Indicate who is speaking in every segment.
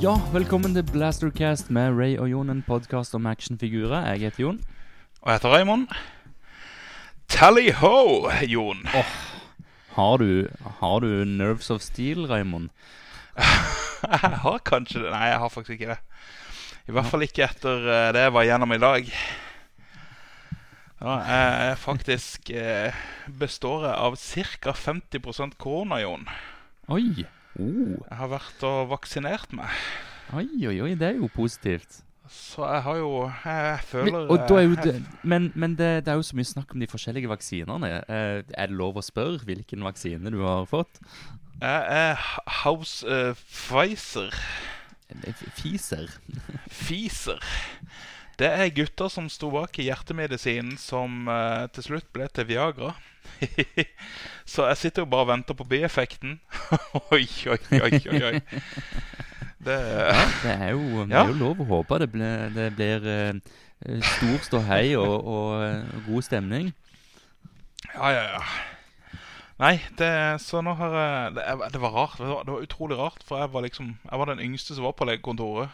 Speaker 1: Ja, velkommen til Blastercast med Ray og Jon, en podkast om actionfigurer. Jeg heter Jon.
Speaker 2: Og jeg heter Raymond. Tally ho, Jon.
Speaker 1: Har du, har du Nerves of Steel, Raymond?
Speaker 2: Jeg har kanskje det. Nei, jeg har faktisk ikke det. I hvert fall ikke etter eh, det jeg var gjennom i dag. Ja, jeg er faktisk eh, består av ca. 50% korona, Jon.
Speaker 1: Oi! Oh.
Speaker 2: Jeg har vært og vaksinert meg.
Speaker 1: Oi, oi, oi, det er jo positivt.
Speaker 2: Så jeg har jo Jeg, føler
Speaker 1: Men,
Speaker 2: føler
Speaker 1: og da er jo men, men det, det er jo så mye snakk om de forskjellige vaksinene. Eh, er det lov å spørre hvilken vaksine du har fått?
Speaker 2: Jeg er House uh, Pfizer.
Speaker 1: Fiser.
Speaker 2: Fiser. Det er gutter som sto bak i hjertemedisinen som uh, til slutt ble til Viagra. Så jeg sitter jo bare og venter på bieffekten. oi, oi, oi, oi, oi. Det
Speaker 1: Det er jo, det
Speaker 2: Ja.
Speaker 1: er jo lov å håpe det blir, det blir uh, stor ståhei og, og, uh, god stemning.
Speaker 2: Ja, ja, ja. Nei, det, så nå har det, det var rart. Det var, det var utrolig rart, for jeg var liksom Jeg var den yngste som var på legekontoret.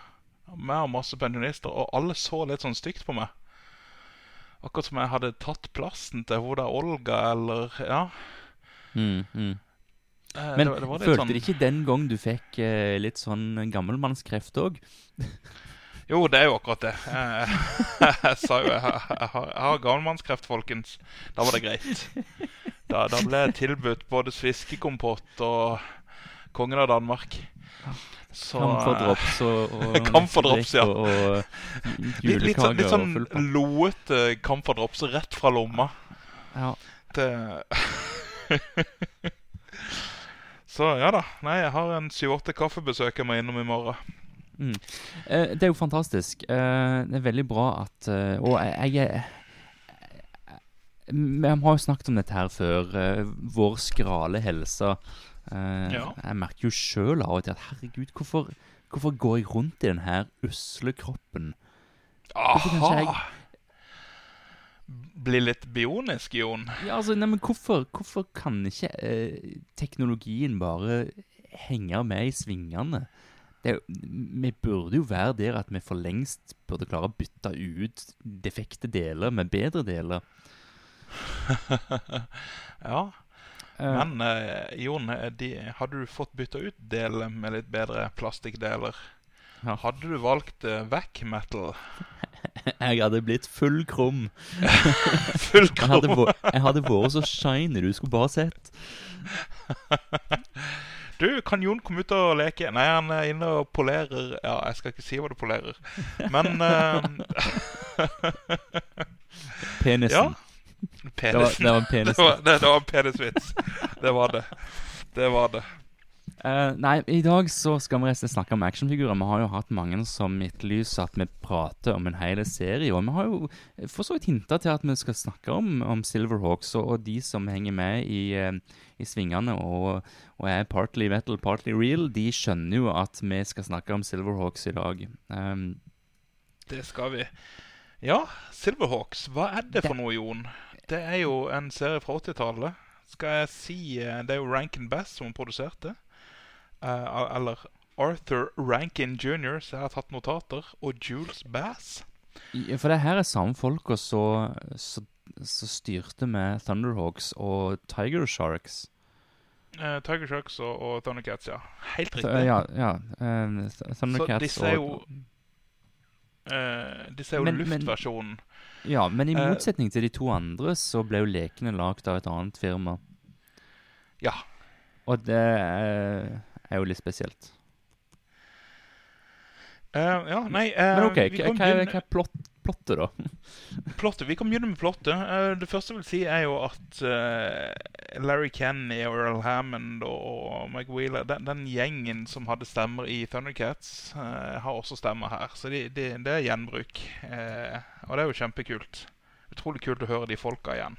Speaker 2: Med masse pensjonister, og alle så litt sånn stygt på meg. Akkurat som jeg hadde tatt plassen til hun der Olga, eller Ja.
Speaker 1: Mm, mm.
Speaker 2: eh,
Speaker 1: Men
Speaker 2: det, det
Speaker 1: følte
Speaker 2: sånn-
Speaker 1: du ikke den gang du fikk eh, litt sånn gammelmannskreft òg?
Speaker 2: Jo, det er jo akkurat det. Jeg, jeg sa jo jeg, jeg, har, jeg har gammelmannskreft, folkens. Da var det greit. Da, da ble jeg tilbudt både sviskekompott og kongen av Danmark. Så
Speaker 1: drops og, og
Speaker 2: drops, ja.
Speaker 1: og, og
Speaker 2: litt, litt, sånn- litt sånn loete uh, camferdrops rett fra lomma.
Speaker 1: Ja.
Speaker 2: Det Så ja da. Nei, jeg har en sju-åtte kaffebesøk jeg må innom i morgen.
Speaker 1: Mm. Eh, det er jo fantastisk. Eh, det er veldig bra at eh, Og jeg, er Vi har jo snakket om dette her før. eh, vår skrale helse. Eh,
Speaker 2: Ja.
Speaker 1: Jeg merker jo sjøl av og til at herregud, hvorfor, hvorfor går jeg rundt i den her usle kroppen? Aha! jeg-!
Speaker 2: Bli litt bionisk, Jon.
Speaker 1: Ja, altså, nei, men hvorfor, hvorfor kan ikke eh, teknologien bare henge med i svingene? Det vi burde jo være der at vi for lengst burde klare å bytte ut defekte deler med bedre deler.
Speaker 2: ja.
Speaker 1: Eh,
Speaker 2: Men eh, Jon, eh, de, hadde du fått bytta ut deler med litt bedre plastikkdeler?
Speaker 1: Ja.
Speaker 2: Hadde du valgt vac metal?
Speaker 1: jeg hadde blitt full krum.
Speaker 2: Full
Speaker 1: vært- jeg hadde vært så shiny, du skulle bare sett.
Speaker 2: Du, kan Jon komme ut og leke? Nei, han er inne og polerer Ja, jeg skal ikke si hva du polerer. Men uh,
Speaker 1: Penisen.
Speaker 2: Ja.
Speaker 1: Det var, det var
Speaker 2: Det
Speaker 1: penisen.
Speaker 2: var, det, det var en penisvits. Det var det. Det var det.
Speaker 1: Uh, nei, i dag så skal vi resten snakke om actionfigurer. Vi har jo hatt mange som etterlyser at vi prater om en hel serie. Og vi har jo for så vidt hinta til at vi skal snakke om, om Silverhawks og, og de som henger med i, eh, i svingene og, og er partly metal, partly real. De skjønner jo at vi skal snakke om Silverhawks i dag. Um,
Speaker 2: Det skal vi. Ja, Silverhawks. Hva er det for noe, Jon? Det er jo en serie fra 80-tallet. Skal jeg si eh, Det er jo Rankin Bass som produserte. Uh, eller Arthur Rankin jr., så jeg har tatt notater. Og Jules Bass.
Speaker 1: Ja, for det her er samme folka som styrte med Thunderhawks og Tiger Sharks.
Speaker 2: Uh, Tiger Sharks og, og Thundercats, ja. Helt
Speaker 1: Så,
Speaker 2: riktig.
Speaker 1: ja, ja eh, Th- så
Speaker 2: disse er
Speaker 1: og
Speaker 2: jo- Eh, disse er jo
Speaker 1: Men- men-
Speaker 2: luftversjonen.
Speaker 1: Ja, men i
Speaker 2: Eh,
Speaker 1: motsetning til de to andre, så ble jo lekene lagd av et annet firma.
Speaker 2: Ja.
Speaker 1: Og det er, er jo litt spesielt.
Speaker 2: Uh, ja, nei uh,
Speaker 1: Men OK,
Speaker 2: begynne-
Speaker 1: hva er plott, plottet, da?
Speaker 2: Plottet, Vi kan begynne med plottet. Eh, det første jeg vil si, er jo at eh, Larry Kenny og Earl Hammond og Mike Wheeler den, den gjengen som hadde stemmer i Thundercats, eh, har også stemmer her. Så de, de, det er gjenbruk. Og det er jo kjempekult. Utrolig kult å høre de folka igjen.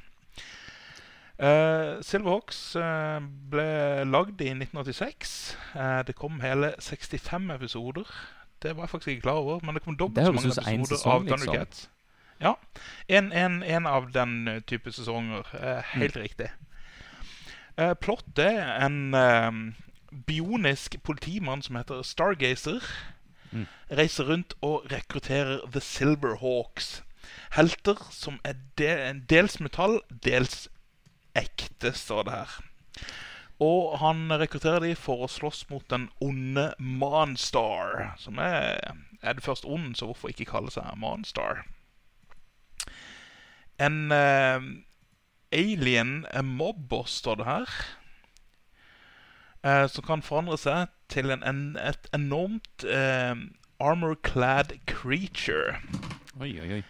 Speaker 2: Uh, Silverhawks uh, ble lagd i 1986. Uh, det kom hele 65 episoder. Det var jeg faktisk ikke klar over, men det kom
Speaker 1: Det
Speaker 2: dobbelt så mange episoder
Speaker 1: sesong,
Speaker 2: av
Speaker 1: liksom.
Speaker 2: Thundercats. Ja. En, en, en av den eh, type sesonger. Eh, helt
Speaker 1: Mm.
Speaker 2: riktig. Eh, plottet er en bionisk politimann som heter Stargazer, reiser rundt og rekrutterer The Silverhawks. Helter som er de dels metall, dels ekte, står det her. Og han rekrutterer de for å slåss mot den onde Monstar. Som er, er det først ond, så hvorfor ikke kalle seg Monstar? En eh, alien mobber, står det her. Eh, som kan forandre seg til en, en, et enormt eh, armor-clad creature.
Speaker 1: Oi, oi, oi.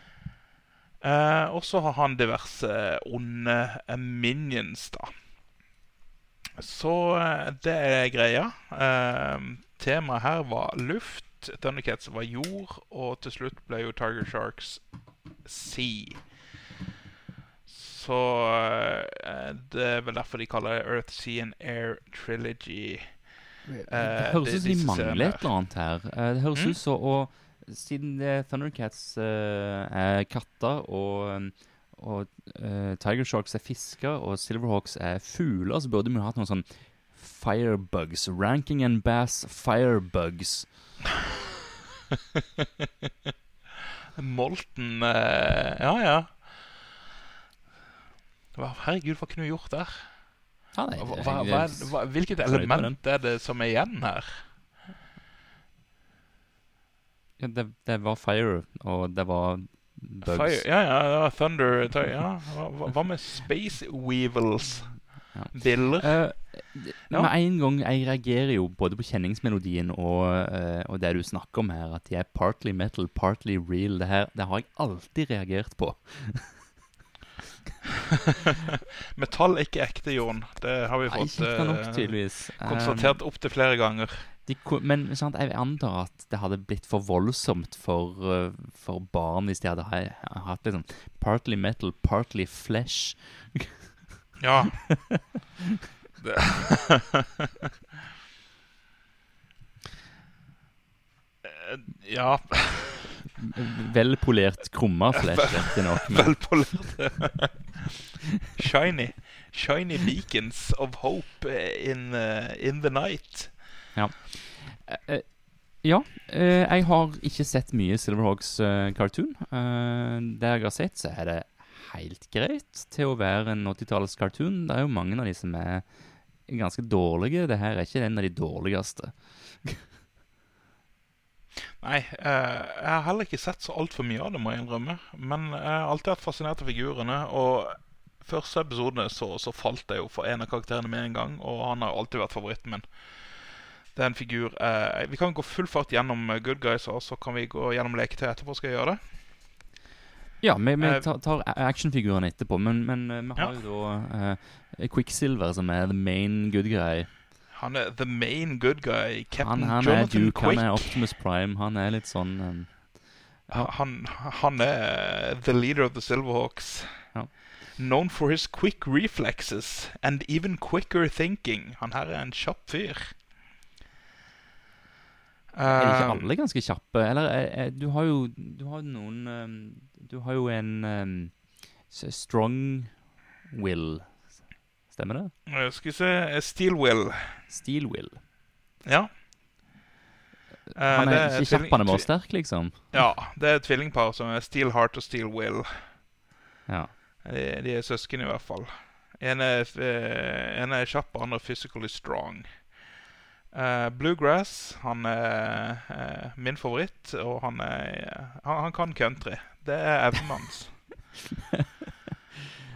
Speaker 2: Eh, og så har han diverse onde eh, minions, da. Så eh, det er greia. Eh, temaet her var luft. Thundercats var jord, og til slutt ble jo Tiger Sharks sea. Så eh, det er vel derfor de kaller det Earth, Sea and Air Trilogy.
Speaker 1: Det høres ut som de mangler et eller annet her. Det høres
Speaker 2: Mm.
Speaker 1: ut som og Siden Thundercats er katter, og, og uh, Tiger Sharks er fisker, og Silverhawks er fugler, så burde vi hatt noen sånn firebugs. Ranking and Bass firebugs.
Speaker 2: Molten uh, Ja, ja. Hva, herregud, hva kunne vi gjort der?
Speaker 1: Ja, nei,
Speaker 2: Hva, hva, hva, hvilket element er det som er igjen her?
Speaker 1: ja, det, det var fire, og det var.
Speaker 2: Fire, ja, ja, ja, Thunder th- ja. Hva, hva- med Space Weevils? Biller?
Speaker 1: Uh,
Speaker 2: Ja.
Speaker 1: Med en gang Jeg reagerer jo både på kjenningsmelodien og, uh, og det du snakker om her, at de er partly metal, partly real. Det her det har jeg alltid reagert på.
Speaker 2: Metall er ikke ekte, Jon. Det har vi fått
Speaker 1: nok, uh.
Speaker 2: Konstatert opptil flere ganger.
Speaker 1: De, men sant, jeg antar at det hadde blitt for voldsomt for, eh, for barn hvis de hadde hatt liksom partly metal, partly flesh.
Speaker 2: Ja. Eh, ja
Speaker 1: Velpolert krumma flesh, riktignok.
Speaker 2: Velpolert. Shiny. Shiny beacons of hope in, uh, in the night.
Speaker 1: Eh, Uh, Ja, eh, jeg har ikke sett mye Silverhawks eh, cartoon. Eh, det jeg har sett, så er det helt greit til å være en 80-tallets cartoon. Det er jo mange av de som er ganske dårlige. Det her er ikke en av de dårligste.
Speaker 2: Nei, eh, jeg har heller ikke sett så altfor mye av det, må jeg innrømme. Men jeg har alltid vært fascinert av figurene. Og første episode så, så falt jeg jo for en av karakterene med en gang, og han har alltid vært favoritten min. Det er en figur eh, Vi kan gå full fart gjennom eh, Good Guys, og så kan vi gå gjennom leketøy etterpå. Skal jeg gjøre det?
Speaker 1: Ja, vi, vi
Speaker 2: Eh,
Speaker 1: tar, tar actionfigurene etterpå, men, men vi vi
Speaker 2: Ja.
Speaker 1: har jo da eh, Quicksilver, som er the main good guy.
Speaker 2: Han er the main good guy. Captain
Speaker 1: Han, han
Speaker 2: Jonathan
Speaker 1: Duke, han er Optimus Prime, han er litt sånn um, Ja.
Speaker 2: Han, han er the leader of the Silverhawks.
Speaker 1: Ja.
Speaker 2: Known for his quick reflexes and even quicker thinking. Han her er en kjapp fyr.
Speaker 1: Er ikke
Speaker 2: Eh,
Speaker 1: alle ganske kjappe? Eller er, er, du har jo Du har noen um, Du har jo en um, strong will. Stemmer det?
Speaker 2: Jeg Skal vi se eh, Steel Will.
Speaker 1: Steel will.
Speaker 2: Ja. Eh,
Speaker 1: Han
Speaker 2: er,
Speaker 1: er ikke kjapp, han er bare sterk, liksom.
Speaker 2: Ja, det er et tvillingpar som er Steel Heart og Steel Will.
Speaker 1: Ja.
Speaker 2: De, de er søsken, i hvert fall. En er, eh, en er kjapp, og han er physically strong. Eh, Bluegrass han er uh, min favoritt, og han, er, han, han kan country. Det er evnen hans.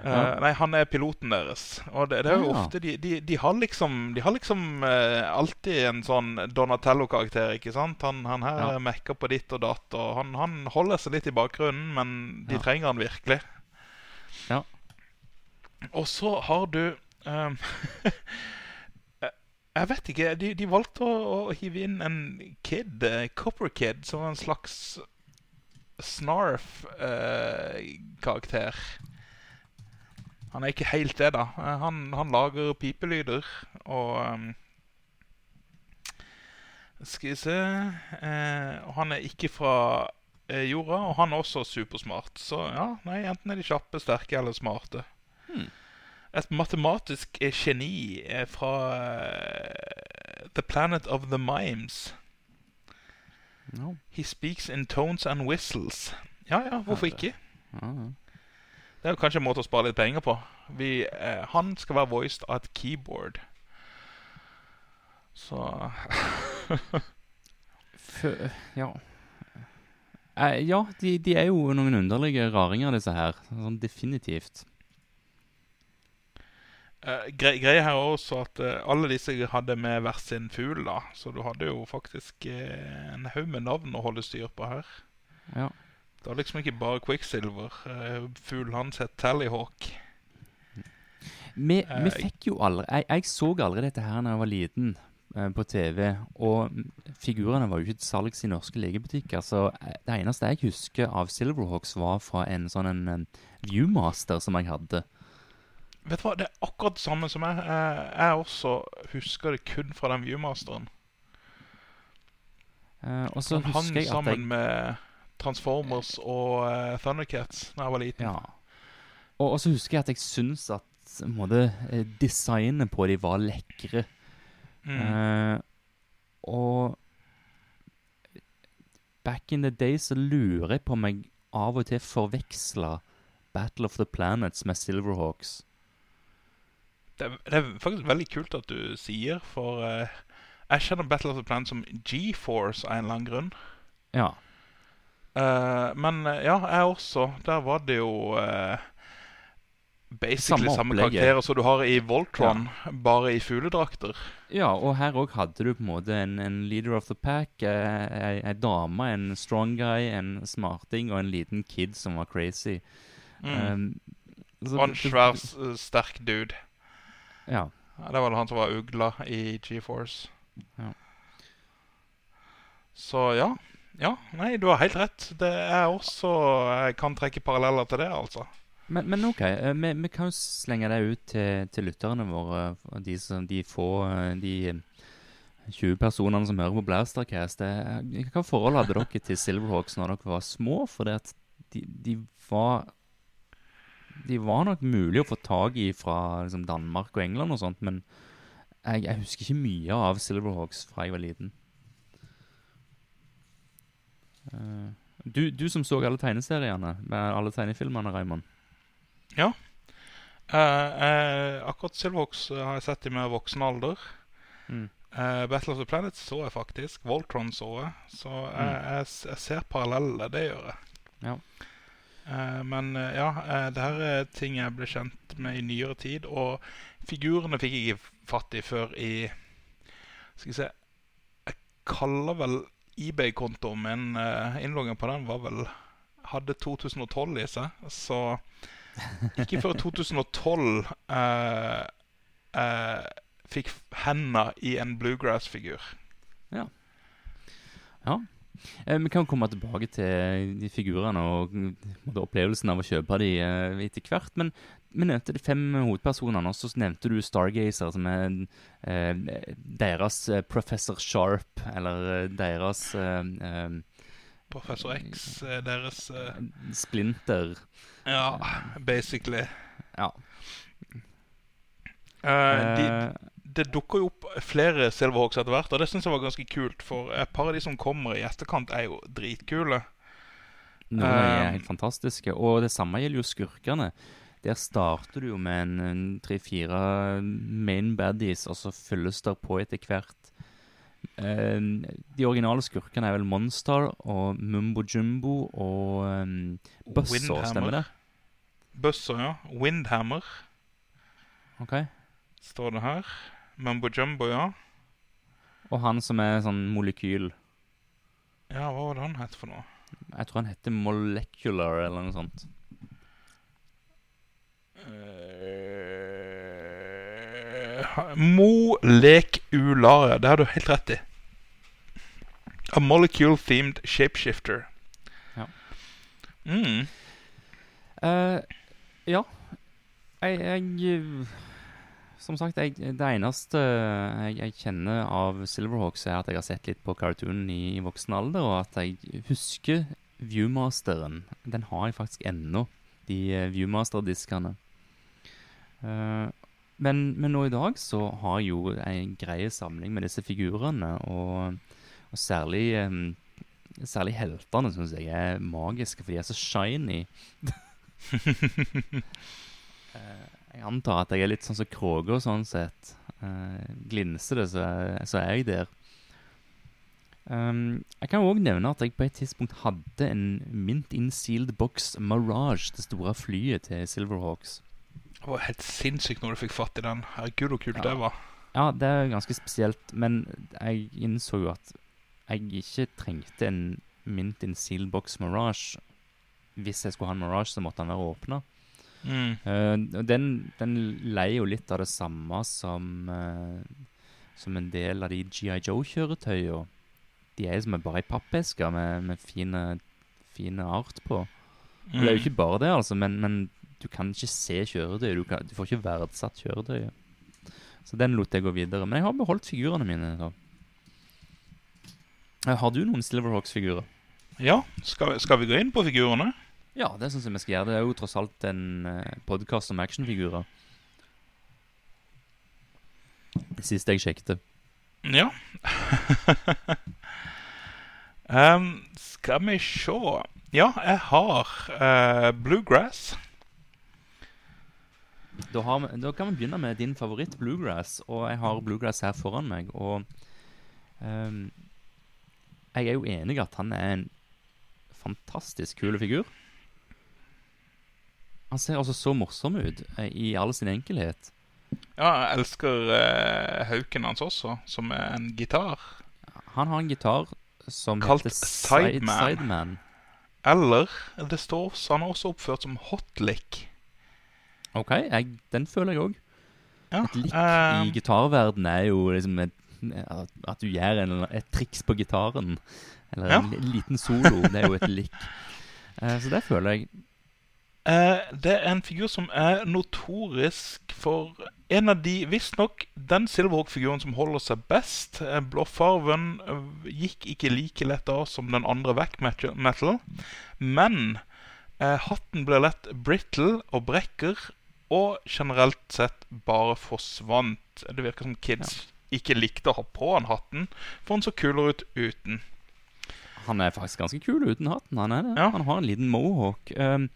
Speaker 1: uh,
Speaker 2: Nei, han er piloten deres. Og det, det er jo
Speaker 1: Ja.
Speaker 2: ofte De, de, de har liksom, de har liksom alltid en sånn Donatello-karakter, ikke sant? Han, han her
Speaker 1: Ja.
Speaker 2: mekker på ditt og datt, og han, han holder seg litt i bakgrunnen, men de
Speaker 1: Ja.
Speaker 2: trenger han virkelig.
Speaker 1: Ja.
Speaker 2: Og så har du ehm, Jeg vet ikke. De, de valgte å, å hive inn en kid, uh, Copper Kid, som en slags Snarf-karakter. han er ikke helt det, da. Eh, Han, han lager pipelyder og um, Skal vi se eh, Han er ikke fra eh, jorda, og han er også supersmart. Så ja, nei, enten er de kjappe, sterke eller smarte.
Speaker 1: Hmm.
Speaker 2: Et matematisk eh, geni eh, fra eh, The Planet of the Mimes.
Speaker 1: No.
Speaker 2: He speaks in tones and whistles. Ja, ja, hvorfor ikke? Det er jo kanskje en måte å spare litt penger på. Vi, eh, han skal være voiced av et keyboard. Så
Speaker 1: ja. Eh, ja, de, de er jo noen underlige raringer, disse her. Sånn definitivt.
Speaker 2: Eh, gre Greia her er også at eh, alle disse hadde med hver sin fugl, da. Så du hadde jo faktisk eh, en haug med navn å holde styr på her.
Speaker 1: Ja.
Speaker 2: Det var liksom ikke bare Quicksilver. Uh, Fuglen hans het Tallyhawk.
Speaker 1: Vi, vi fikk jo aldri jeg, jeg så aldri dette her da jeg var liten på TV. Og figurene var jo ikke til salgs i norske legebutikker. Så det eneste jeg husker av Silverhawks, var fra en sånn en, en Viewmaster som jeg hadde.
Speaker 2: Vet du hva, Det er akkurat det samme som jeg. Eh, jeg også husker det kun fra den Viewmasteren.
Speaker 1: Uh, og så
Speaker 2: Han
Speaker 1: husker jeg at
Speaker 2: sammen
Speaker 1: jeg
Speaker 2: med Transformers og uh, Thundercats da jeg var liten.
Speaker 1: Ja. Og, så husker jeg at jeg syns at måte, designet på de var lekre.
Speaker 2: Mm.
Speaker 1: Uh, og back in the day så lurer jeg på om jeg av og til forveksla Battle of the Planets med Silverhawks.
Speaker 2: Det, er, det er faktisk veldig kult at du sier, for uh, jeg kjenner Battle of the Plan som G-Force av en eller annen grunn.
Speaker 1: Ja.
Speaker 2: Uh, men eh, ja, jeg også. Der var det jo uh, basically
Speaker 1: Samme
Speaker 2: samme, karakterer som du har i Voltron, bare i fugledrakter.
Speaker 1: ja, og her òg hadde du på en måte en, en leader of the pack, ei, ei dame, en strong guy, en smarting og en liten kid som var crazy.
Speaker 2: Mm.
Speaker 1: Um,
Speaker 2: og en svær, sterk dude.
Speaker 1: Ja.
Speaker 2: Det var han som var ugla i G-Force.
Speaker 1: Ja.
Speaker 2: Så ja. Ja, nei, du har helt rett. Det er også Jeg kan trekke paralleller til det, altså.
Speaker 1: Men, men OK, eh, vi, vi kan jo slenge det ut til, til lytterne våre. De, som, de få eh, De eh, 20 personene som hører på Blastercast. eh, Hva forhold hadde dere til Silverhawks når dere var små? For de, de var De var nok mulig å få tak i fra liksom, Danmark og England og sånt, men jeg, jeg husker ikke mye av Silverhawks fra jeg var liten. Uh, du, du som så alle tegneseriene, med alle tegnefilmene, Raymond.
Speaker 2: Ja. Uh, uh, akkurat Silverhawks har jeg sett i mer voksen alder.
Speaker 1: Mm.
Speaker 2: Uh, Battle of the Planet så jeg faktisk. Voltron så jeg. Så jeg, jeg, jeg ser paralleller. Det gjør jeg.
Speaker 1: Ja.
Speaker 2: Eh, men eh, ja, eh, det her er ting jeg ble kjent med i nyere tid. Og figurene fikk jeg ikke fatt i før i Skal vi se Jeg kaller vel eBay-kontoen min Innloggen på den var vel hadde 2012 i seg. Så ikke før 2012 eh, eh, fikk henda i en bluegrass-figur.
Speaker 1: Ja. Eh, vi kan komme tilbake til de figurene og mm, opplevelsen av å kjøpe de eh, etter hvert. Men vi nevnte de fem hovedpersonene, og så nevnte du Stargazer, som er eh, deres eh, Professor Sharp, eller eh, deres eh, eh,
Speaker 2: Professor X, eh, deres eh,
Speaker 1: Splinter.
Speaker 2: Ja, basically.
Speaker 1: Ja.
Speaker 2: Uh, de,
Speaker 1: Eh,
Speaker 2: det dukker jo opp flere Silverhawks etter hvert, og det syns jeg var ganske kult. For et par av de som kommer i etterkant, er jo dritkule.
Speaker 1: Noen er
Speaker 2: Um,
Speaker 1: helt fantastiske. Og det samme gjelder jo skurkene. Der starter du jo med en, tre-fire main baddies, og så fylles det på etter hvert. Eh, de originale skurkene er vel Monster og Mumbo Jumbo og um, Buzzer,
Speaker 2: Windhammer.
Speaker 1: stemmer det?
Speaker 2: Buzzer, ja. Windhammer
Speaker 1: Ok.
Speaker 2: står det her. Mumbo Jumbo, ja.
Speaker 1: Og han som er sånn molekyl.
Speaker 2: Ja, hva var det han het for noe?
Speaker 1: Jeg tror han heter Molecular eller noe sånt.
Speaker 2: Uh, Molekular, det har du helt rett i. A molecule-themed shapeshifter.
Speaker 1: Ja.
Speaker 2: Mm.
Speaker 1: Uh, ja. Jeg, jeg Som sagt, jeg, det eneste jeg, jeg kjenner av Silverhawks, er at jeg har sett litt på cartoonen i, i voksen alder, og at jeg husker Viewmasteren. Den har jeg faktisk ennå, de eh, Viewmaster-diskene. Uh, men, men nå i dag så har jeg jo en grei samling med disse figurene, og, og særlig um, Særlig heltene syns jeg er magiske, for de er så shiny. Eh, jeg antar at jeg er litt sånn som Kråke og sånn sett. Uh, glinser det, så, så er jeg der. Um, jeg kan òg nevne at jeg på et tidspunkt hadde en mint insealed box Mirage, det store flyet til Silverhawks.
Speaker 2: Det var helt sinnssykt når du fikk fatt i den. Herregud, så kult
Speaker 1: Ja.
Speaker 2: det var.
Speaker 1: Ja, det er ganske spesielt, men jeg innså jo at jeg ikke trengte en mint insealed box Mirage. Hvis jeg skulle ha en Mirage, så måtte den være åpna.
Speaker 2: Mm.
Speaker 1: Uh, den, den leier jo litt av det samme som, uh, som en del av de GI Joe-kjøretøyene. De er som som bare ei pappeske med, med fine, fine art på. Mm. Det er jo ikke bare det, altså, men, men du kan ikke se kjøretøyet. Du, du får ikke verdsatt kjøretøyet. Så den lot jeg gå videre. Men jeg har beholdt figurene mine. Da. Eh, Har du noen Silverhawks-figurer?
Speaker 2: Ja, skal, skal vi gå inn på figurene?
Speaker 1: Ja, det syns jeg vi skal gjøre. Det er jo tross alt en uh, podkast om actionfigurer. Det siste jeg sjekket.
Speaker 2: Ja. um, skal vi se Ja, jeg har uh, Bluegrass.
Speaker 1: Da, har vi, da kan vi begynne med din favoritt, Bluegrass. Og jeg har Bluegrass her foran meg. Og um, jeg er jo enig at han er en fantastisk kul figur. Han ser altså så morsom ut eh, i all sin enkelhet.
Speaker 2: Ja, jeg elsker uh, hauken hans også, som er en gitar.
Speaker 1: Han har en gitar som
Speaker 2: Kalt
Speaker 1: heter Side-
Speaker 2: Sideman.
Speaker 1: Sideman.
Speaker 2: Eller det står Han er også oppført som hotlick.
Speaker 1: OK, jeg, den føler jeg òg.
Speaker 2: Ja,
Speaker 1: Et lick
Speaker 2: uh,
Speaker 1: i gitarverden er jo liksom et, at, du gjør en, et triks på gitaren. Eller en li- liten solo. Det er jo et lick. Uh, så det føler jeg.
Speaker 2: Eh, det er en figur som er notorisk for en av de Visstnok den Silverhawk-figuren som holder seg best. Eh, Blåfarven eh, gikk ikke like lett av som den andre Vac metal, men eh, hatten ble lett brittle og brekker, og generelt sett bare forsvant. Det virker som kids ikke likte å ha på han hatten, for han så kulere ut uten.
Speaker 1: Han er faktisk ganske kul uten hatten. Han er.
Speaker 2: Ja.
Speaker 1: Han har en liten mohawk. Um,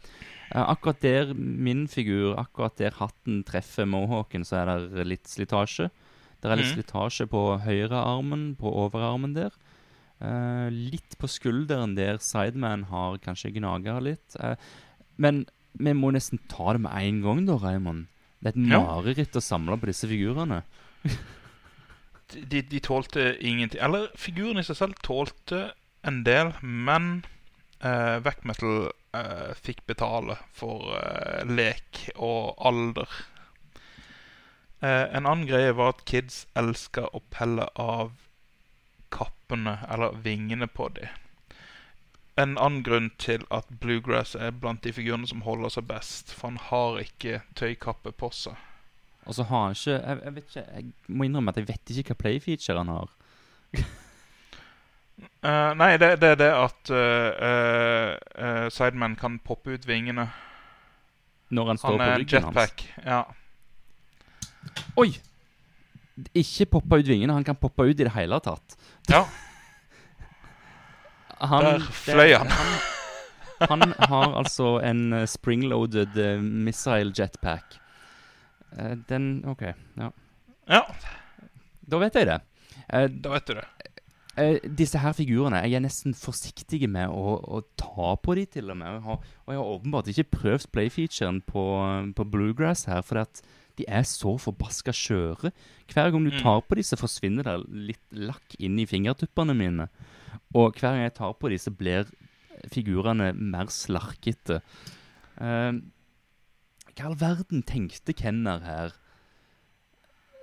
Speaker 1: akkurat der min figur, akkurat der hatten treffer mohawken, så er det litt slitasje. Det er litt
Speaker 2: mm.
Speaker 1: slitasje på høyrearmen, på overarmen der. Uh, litt på skulderen der Sideman har kanskje gnaga litt. Uh, men vi må nesten ta det med en gang, da, Raymond. Det er et
Speaker 2: Ja.
Speaker 1: mareritt å samle på disse figurene.
Speaker 2: de, de tålte ingenting. Eller figuren i seg selv tålte en del, men uh, Vac Metal uh, fikk betale for uh, lek og alder. Uh, en annen greie var at kids elska å pelle av kappene, eller vingene på de. En annen grunn til at Bluegrass er blant de figurene som holder seg best, for han har ikke tøykappe på seg.
Speaker 1: Og så har han ikke jeg, jeg vet ikke, jeg må innrømme at jeg vet ikke hva playfeature han har.
Speaker 2: Eh, nei, det, det er det at uh, eh, eh, Sideman kan poppe ut vingene.
Speaker 1: Når han står
Speaker 2: Han
Speaker 1: på ryggen hans.
Speaker 2: jetpack. Ja.
Speaker 1: Oi! Ikke poppe ut vingene, han kan poppe ut i det hele tatt.
Speaker 2: ja.
Speaker 1: Han,
Speaker 2: Der fløy han.
Speaker 1: han. Han har altså en springloaded missile jetpack. Eh, den OK, ja.
Speaker 2: ja,
Speaker 1: Da vet jeg det. Eh,
Speaker 2: da vet du det.
Speaker 1: Eh, disse her figurene Jeg er nesten forsiktig med å, å ta på de til og med. Og jeg har, og jeg har åpenbart ikke prøvd playfeaturen på, på Bluegrass her, for at de er så forbaska skjøre. Hver gang du
Speaker 2: Mm.
Speaker 1: tar på de, så forsvinner det litt lakk inn i fingertuppene mine. Og hver gang jeg tar på de, så blir figurene mer slarkete. Uh, hva all verden tenkte Kenner her?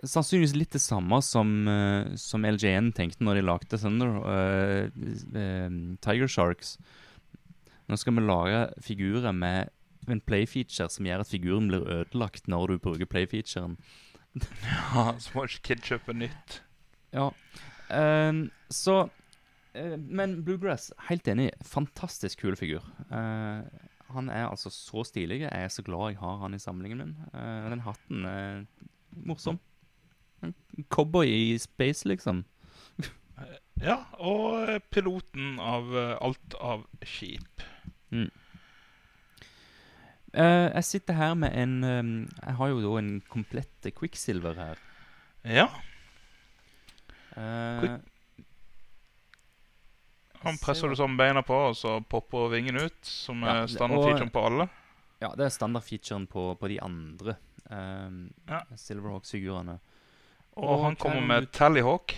Speaker 1: Sannsynligvis litt det samme som, eh, som LJN tenkte når de lagde Thunder uh, Tiger Sharks. Nå skal vi lage figurer med en playfeature som gjør at figuren blir ødelagt når du bruker playfeaturen.
Speaker 2: Ja, Så må ikke Kid kjøpe nytt.
Speaker 1: Ja. Um, så uh, Men Bluegrass, helt enig. Fantastisk kul figur. Uh, han er altså så stilig. Jeg er så glad jeg har han i samlingen min. Uh, den hatten er morsom. Cowboy i space, liksom.
Speaker 2: Ja, og eh, piloten av eh, alt av skip.
Speaker 1: Eh, jeg sitter her med en um, Jeg har jo da en komplett Quicksilver her.
Speaker 2: Ja,
Speaker 1: Uh,
Speaker 2: Quick- han presser du sammen beina på, og så popper vingen ut, som
Speaker 1: Ja,
Speaker 2: er standardfeaturen på alle.
Speaker 1: Ja, det er standardfeaturen på, på de andre um,
Speaker 2: Ja.
Speaker 1: Silverhawks-figurene.
Speaker 2: Og,
Speaker 1: Og
Speaker 2: han kommer med
Speaker 1: du-
Speaker 2: Tallyhawk.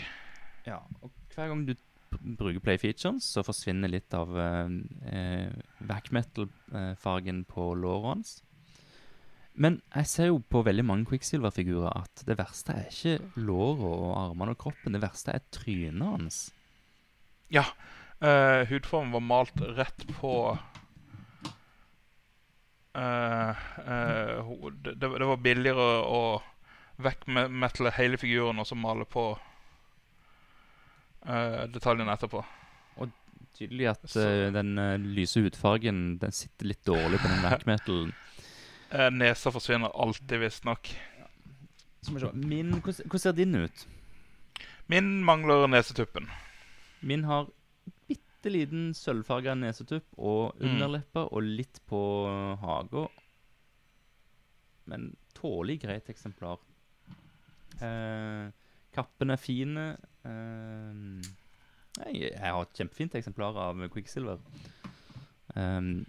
Speaker 1: Ja, og hver gang du bruker play-featuren, så forsvinner litt av eh, uh, back metal-fargen på låret hans. Men jeg ser jo på veldig mange Quicksilver-figurer at det verste er ikke låret og armene og kroppen. Det verste er trynet hans.
Speaker 2: Ja. eh, hudformen var malt rett på eh, eh, det, det det var billigere å vekkmetale hele figuren og så male på uh, detaljene etterpå.
Speaker 1: Og Tydelig at
Speaker 2: Så-
Speaker 1: uh, den uh, lyse hudfargen Den sitter litt dårlig på den back metalen.
Speaker 2: Eh, nesa forsvinner alltid, visstnok.
Speaker 1: Min, hvordan, ser din ut?
Speaker 2: Min mangler nesetuppen.
Speaker 1: Min har bitte liten sølvfarga nesetupp og
Speaker 2: Mm.
Speaker 1: og litt på haga. Men tålig greit eksemplar. Eh, kappen er fine. Eh, jeg, jeg har et kjempefint eksemplar av Quicksilver. Um,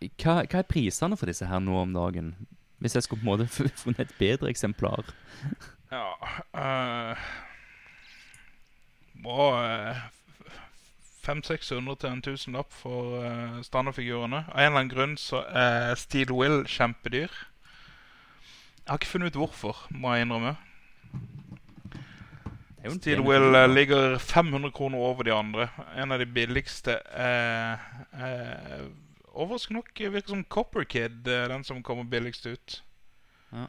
Speaker 1: hva, hva er prisene for disse her nå om dagen? Hvis jeg skulle på en måte funnet et bedre eksemplar.
Speaker 2: Ja uh, Må uh, 500-600 til en tusenlapp for uh, standardfigurene. Av en eller annen grunn så er Steel Will kjempedyr. Jeg har ikke funnet ut hvorfor, må jeg innrømme.
Speaker 1: Det jo en
Speaker 2: Steel
Speaker 1: pen
Speaker 2: Will
Speaker 1: figur.
Speaker 2: eh, ligger 500 kroner over de andre. En av de billigste Uh, uh, Overraskende nok virker som Copper Kid, eh, den som kommer billigst ut.
Speaker 1: Ja.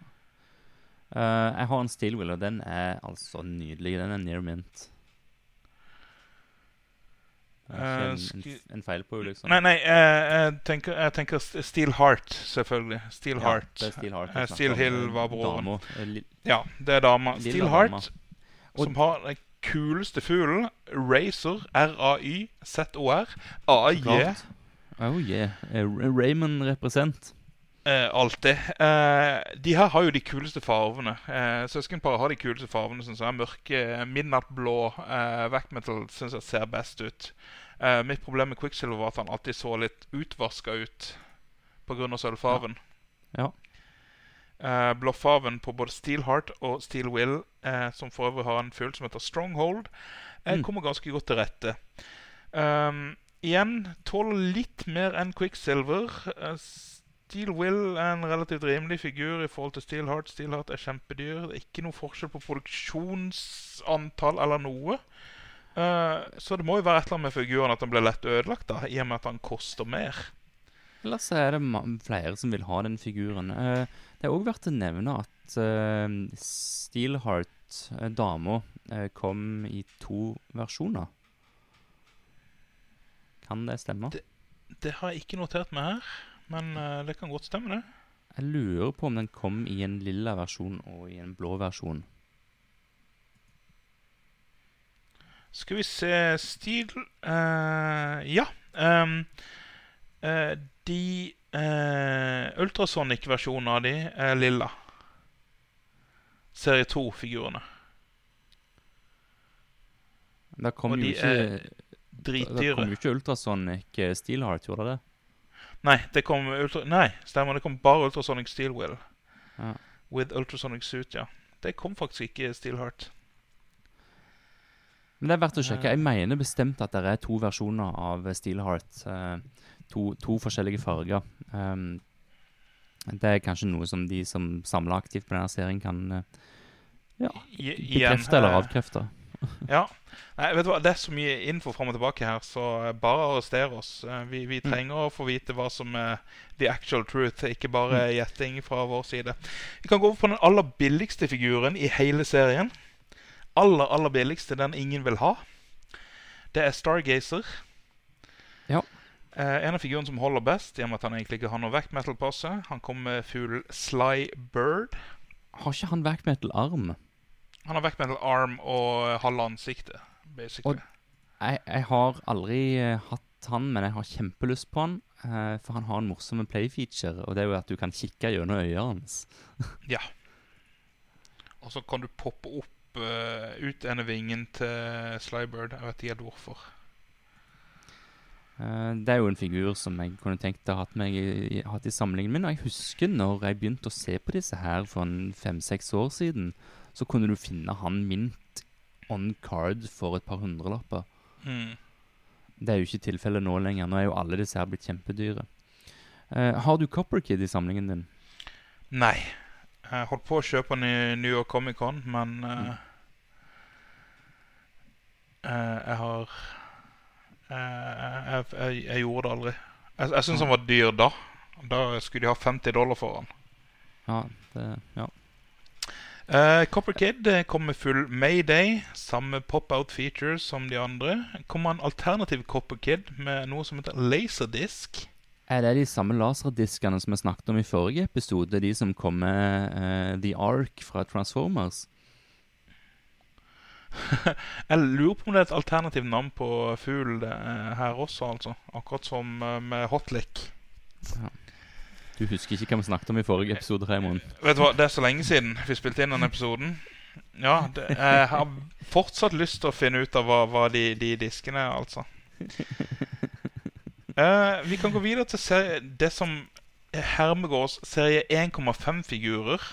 Speaker 1: Eh, jeg har en Steelwell, og den er altså nydelig. Den er near mint. Er
Speaker 2: Eh,
Speaker 1: en, en, en feil på henne, liksom.
Speaker 2: Nei, nei, eh, jeg tenker, jeg tenker Steel Heart, selvfølgelig. Steel
Speaker 1: Ja,
Speaker 2: Heart.
Speaker 1: det er Steel Heart.
Speaker 2: Eh, Steel. Hill var broren.
Speaker 1: Eh,
Speaker 2: Ja, det er dama.
Speaker 1: Lilla
Speaker 2: Steel
Speaker 1: dama.
Speaker 2: Heart,
Speaker 1: Og-
Speaker 2: som har den kuleste fuglen. Razor. R-A-Y-Z-O-R. A-J.
Speaker 1: Oh yeah. Eh, Raymond represent.
Speaker 2: Eh, alltid. Eh, de her har jo de kuleste farvene. Eh, Søskenparet har de kuleste farvene. Synes jeg Mørke, midnattblå eh, Vackmetal syns jeg ser best ut. Eh, mitt problem med Quicksilver var at han alltid så litt utvaska ut pga. sølvfarven.
Speaker 1: Ja.
Speaker 2: Eh, Blåfarven på både Steel Heart og Steel Will, eh, som for øvrig har en fugl som heter Stronghold, eh,
Speaker 1: Mm.
Speaker 2: kommer ganske godt til rette. Um, igjen tåler litt mer enn Quicksilver. Eh, Steel Will er en relativt rimelig figur i forhold til Steel Heart. Steel Heart er kjempedyr. Det er ikke noe forskjell på produksjonsantall eller noe. Uh, så det må jo være et eller annet med figuren at den blir lett ødelagt, da, i og med at den koster mer.
Speaker 1: Ellers så er det flere som vil ha den figuren. Uh, det er òg verdt å nevne at uh, Steelheart, uh, dama, eh, kom i to versjoner. Kan det stemme?
Speaker 2: Det- Det har jeg ikke notert meg her, men uh, det kan godt stemme, det.
Speaker 1: Jeg lurer på om den kom i en lilla versjon og i en blå versjon.
Speaker 2: Skal vi se Stil uh, Ja. Um, uh, de uh, Ultrasonic-versjonene av de er lilla. Serie 2-figurene.
Speaker 1: Da kom
Speaker 2: Og
Speaker 1: jo
Speaker 2: de
Speaker 1: ikke
Speaker 2: er
Speaker 1: Da kom jo ikke Ultrasonic eh, Steelheart, gjorde det?
Speaker 2: Nei, det kom ultra, Nei, stemmer. Det kom bare Ultrasonic Steel Will.
Speaker 1: Ja.
Speaker 2: With Ultrasonic Suit, ja. Det kom faktisk ikke Steel Heart.
Speaker 1: Men det er verdt å sjekke.
Speaker 2: Eh.
Speaker 1: Jeg mener bestemt at det er to versjoner av Steelheart. eh, to, to forskjellige farger. Um, det er kanskje noe som de som samler aktivt på denne serien, kan
Speaker 2: ja,
Speaker 1: bekrefte eller
Speaker 2: eh,
Speaker 1: avkrefte.
Speaker 2: Ja. Nei, vet du hva? Det er så mye info fram og tilbake her, så eh, bare arrester oss. Vi, Vi, trenger
Speaker 1: Mm.
Speaker 2: trenger å få vite hva som er the actual truth, ikke bare
Speaker 1: Mm.
Speaker 2: gjetting fra vår side. Vi kan gå over på den aller billigste figuren i hele serien. Aller, aller billigste, den ingen vil ha. Det er Stargazer.
Speaker 1: Ja.
Speaker 2: Eh, en av figurene som holder best, i og med at han egentlig ikke har noe metal på seg. Han kommer med fuglen Sly Bird.
Speaker 1: Har ikke han back metal-arm?
Speaker 2: Han har back metal arm og halve ansiktet, basically.
Speaker 1: Jeg, jeg har aldri uh, hatt han, men jeg har kjempelyst på han. Uh, for han har en morsom play-feature, og det er jo at du kan kikke gjennom øynene hans. ja.
Speaker 2: Og så kan du poppe opp uh, ut ene vingen til Slybird. Jeg vet ikke helt hvorfor.
Speaker 1: Det er jo en figur som jeg kunne tenkt å ha hatt, meg hatt i samlingen min. Og jeg husker når jeg begynte å se på disse her for fem-seks år siden, så kunne du finne han mint on card for et par hundrelapper.
Speaker 2: Mm.
Speaker 1: Det er jo ikke tilfellet nå lenger. Nå er jo alle disse her blitt kjempedyre. Uh, har du Copper Kid i samlingen din?
Speaker 2: Nei. Jeg holdt på å kjøpe den i New York Comic Con, men uh, mm. uh, Jeg har jeg, jeg, jeg gjorde det aldri. Jeg, jeg syns han var dyr da. Da skulle de ha 50 dollar for han.
Speaker 1: Ja, det, ja.
Speaker 2: Uh, Copper Kid eh, kom med full Mayday, samme pop-out features som de andre. Kommer en alternativ Copper Kid med noe som heter Laserdisc.
Speaker 1: Er det de samme laserdiskene som vi snakket om i forrige episode? De som kom med uh, The Ark fra Transformers?
Speaker 2: Jeg lurer på om det er et alternativt navn på fugl eh, her også, altså. Akkurat som eh, med Hotlick.
Speaker 1: Du husker ikke hva vi snakket om i forrige episode, Raymond?
Speaker 2: Vet du hva, Det er så lenge siden vi spilte inn den episoden. Ja, det, Jeg har fortsatt lyst til å finne ut av hva, hva de, de diskene er, altså. Uh, vi kan gå videre til serie, det som hermegås serie 1,5-figurer.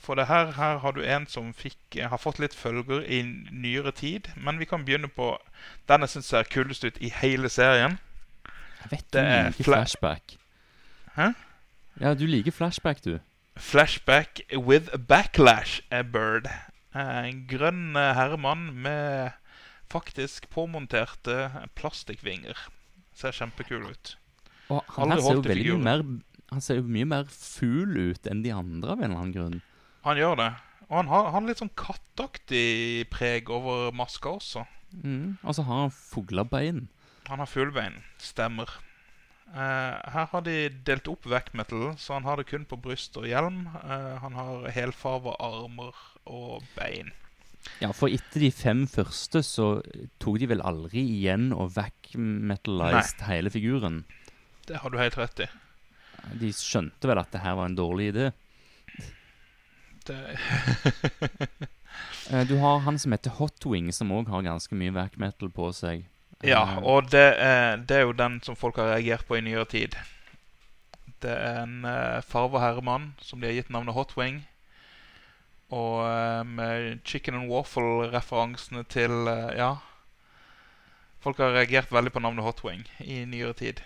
Speaker 2: For det her, her har du en som fikk, har fått litt følger i nyere tid. Men vi kan begynne på den jeg syns ser kulest ut i hele serien.
Speaker 1: Jeg vet
Speaker 2: Det er fla-
Speaker 1: flashback.
Speaker 2: Hæ?
Speaker 1: Ja, du liker flashback, du.
Speaker 2: Flashback with backlash a bird. Eh, En grønn eh, herremann med faktisk påmonterte plastikkvinger. Ser kjempekul ut.
Speaker 1: Og han her ser jo veldig mer Han ser jo mye mer fugl ut enn de andre av en eller annen grunn.
Speaker 2: Han gjør det. Og han har, han har litt sånn kattaktig preg over maska også.
Speaker 1: Mm. Og så har han fuglebein.
Speaker 2: Han har fuglebein. Stemmer. Eh, her har de delt opp metal, så han har det kun på bryst og hjelm. Eh, han har helfarva armer og bein.
Speaker 1: Ja, for etter de fem første så tok de vel aldri igjen og vac-metalized hele figuren.
Speaker 2: Det har du helt rett i.
Speaker 1: De skjønte vel at det her var en dårlig idé.
Speaker 2: Det,
Speaker 1: Eh, Du har han som heter Hotwing, som òg har ganske mye vac-metal på seg.
Speaker 2: Ja,
Speaker 1: Eh,
Speaker 2: og det er, det er jo den som folk har reagert på i nyere tid. Det er en uh, farva herremann som de har gitt navnet Hotwing. Og uh, med chicken and waffle-referansene til uh, Ja. Folk har reagert veldig på navnet Hotwing i nyere tid.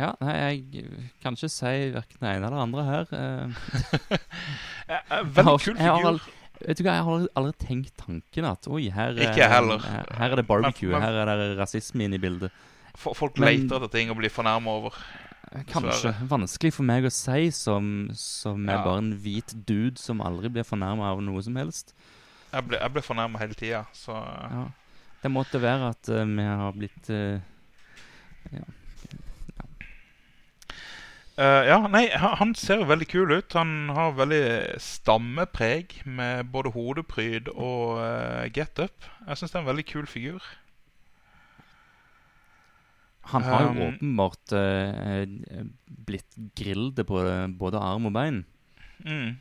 Speaker 1: Ja, nei, jeg kan ikke si verken det ene eller det andre her. Uh,
Speaker 2: Eh, eh, veldig kul
Speaker 1: jeg har
Speaker 2: figur.
Speaker 1: Vet du hva, Jeg har aldri, tenkt tanken at oi, her, er-
Speaker 2: Ikke heller.
Speaker 1: her, her er det barbecue,
Speaker 2: Men- men-
Speaker 1: her er det rasisme inne i bildet.
Speaker 2: Folk
Speaker 1: Men-
Speaker 2: leter etter ting å bli fornærma over.
Speaker 1: Kanskje.
Speaker 2: Dessverre.
Speaker 1: Vanskelig for meg å si som, som er
Speaker 2: Ja.
Speaker 1: bare en hvit dude som aldri blir fornærma av noe som helst.
Speaker 2: Jeg ble, jeg ble fornærma hele tida, så
Speaker 1: Ja. Det måtte være at uh, vi har blitt eh,
Speaker 2: Eh, ja, nei, han ser jo veldig kul ut. Han har veldig stammepreg med både hodepryd og uh, get-up. Jeg syns det er en veldig kul figur.
Speaker 1: Han har jo
Speaker 2: Um,
Speaker 1: åpenbart eh, eh, blitt grillet på både arm og bein.
Speaker 2: Mm.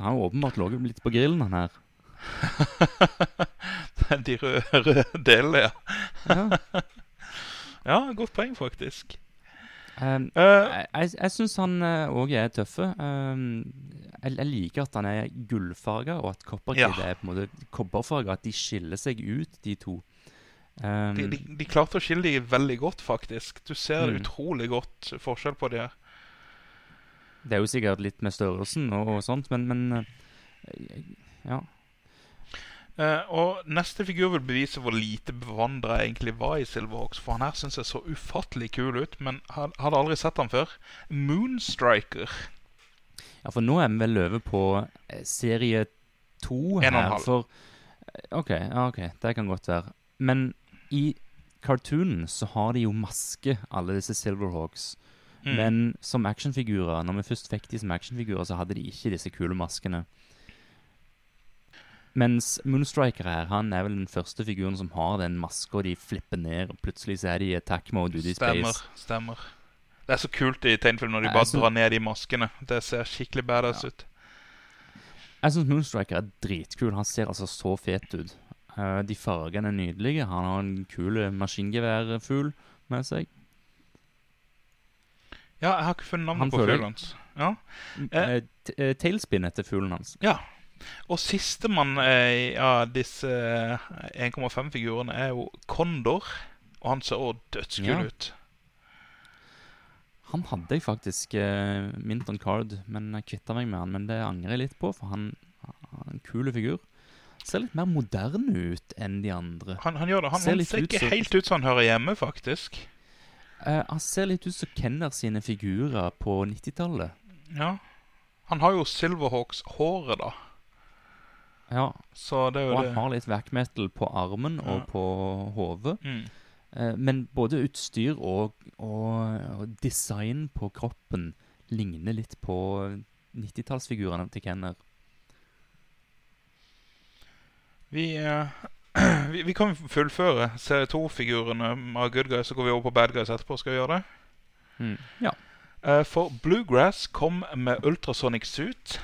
Speaker 1: Han har jo åpenbart ligget litt på grillen, han her.
Speaker 2: De røde, røde delene, ja.
Speaker 1: Ja.
Speaker 2: Ja, godt poeng, faktisk.
Speaker 1: Um,
Speaker 2: Eh,
Speaker 1: jeg jeg, syns han òg er tøffe. Um, jeg, jeg liker at han er gullfarga, og at kopperkid
Speaker 2: Ja.
Speaker 1: er på en måte kobberfarga. At de skiller seg ut, de to. Um,
Speaker 2: de, de, de klarte å skille de veldig godt, faktisk. Du ser
Speaker 1: Mm.
Speaker 2: utrolig godt forskjell på de.
Speaker 1: Det er jo sikkert litt med størrelsen og, og sånt, men, men eh, Ja.
Speaker 2: Eh, og neste figur vil bevise hvor lite bevandra jeg egentlig var i Silverhawks. For han her syns jeg så ufattelig kul ut, men had- hadde aldri sett han før. Moonstriker.
Speaker 1: ja, for nå er vi vel over på eh, serie to
Speaker 2: En og en halv.
Speaker 1: For eh, OK, ja, ok, det kan godt være. Men i cartoonen så har de jo maske, alle disse Silverhawks.
Speaker 2: Mm.
Speaker 1: Men som actionfigurer, når vi først fikk de som actionfigurer, så hadde de ikke disse kule maskene. Mens Moonstriker her, han er vel den første figuren som har den maska de flipper ned, og plutselig så er de i attack mode ute i space.
Speaker 2: Stemmer. stemmer. Det er så kult i tegnfilm når de bare
Speaker 1: så-
Speaker 2: drar ned de maskene. Det ser skikkelig badass
Speaker 1: Ja.
Speaker 2: ut.
Speaker 1: Jeg syns Moonstriker er dritkul. Han ser altså så fet ut. Eh, de fargene er nydelige. Han har en kul maskingeværfugl med seg.
Speaker 2: Ja, jeg har ikke funnet
Speaker 1: Han
Speaker 2: på fuglen hans. Ja. Eh.
Speaker 1: Eh, eh, Tailspin heter fuglen hans.
Speaker 2: ja. Og sistemann eh, av disse eh, 1,5-figurene er jo Kondor. Og han ser også dødskul
Speaker 1: Ja.
Speaker 2: ut.
Speaker 1: Han hadde jeg faktisk eh, mint on card, men jeg kvitta meg med han. Men det angrer jeg litt på, for han, er en kul figur. Ser litt mer moderne ut enn de andre.
Speaker 2: Han, han gjør det. Han
Speaker 1: Ser
Speaker 2: han ser
Speaker 1: ut
Speaker 2: ikke
Speaker 1: som-
Speaker 2: helt ut som han hører hjemme, faktisk.
Speaker 1: Eh, han ser litt ut som Kenner sine figurer på 90-tallet.
Speaker 2: Ja. Han har jo Silverhawks-håret, da.
Speaker 1: Ja,
Speaker 2: Så det er
Speaker 1: og han
Speaker 2: det.
Speaker 1: har litt metal på armen og
Speaker 2: Ja.
Speaker 1: på hodet.
Speaker 2: Mm.
Speaker 1: Eh, men både utstyr og, og, og design på kroppen ligner litt på 90-tallsfigurene til Kenner.
Speaker 2: Vi, eh, vi, vi kan fullføre CO2-figurene av good guys, så går vi over på bad guys etterpå. Skal vi gjøre det?
Speaker 1: Mm. Ja.
Speaker 2: Eh, for Bluegrass kom med ultrasonic suit.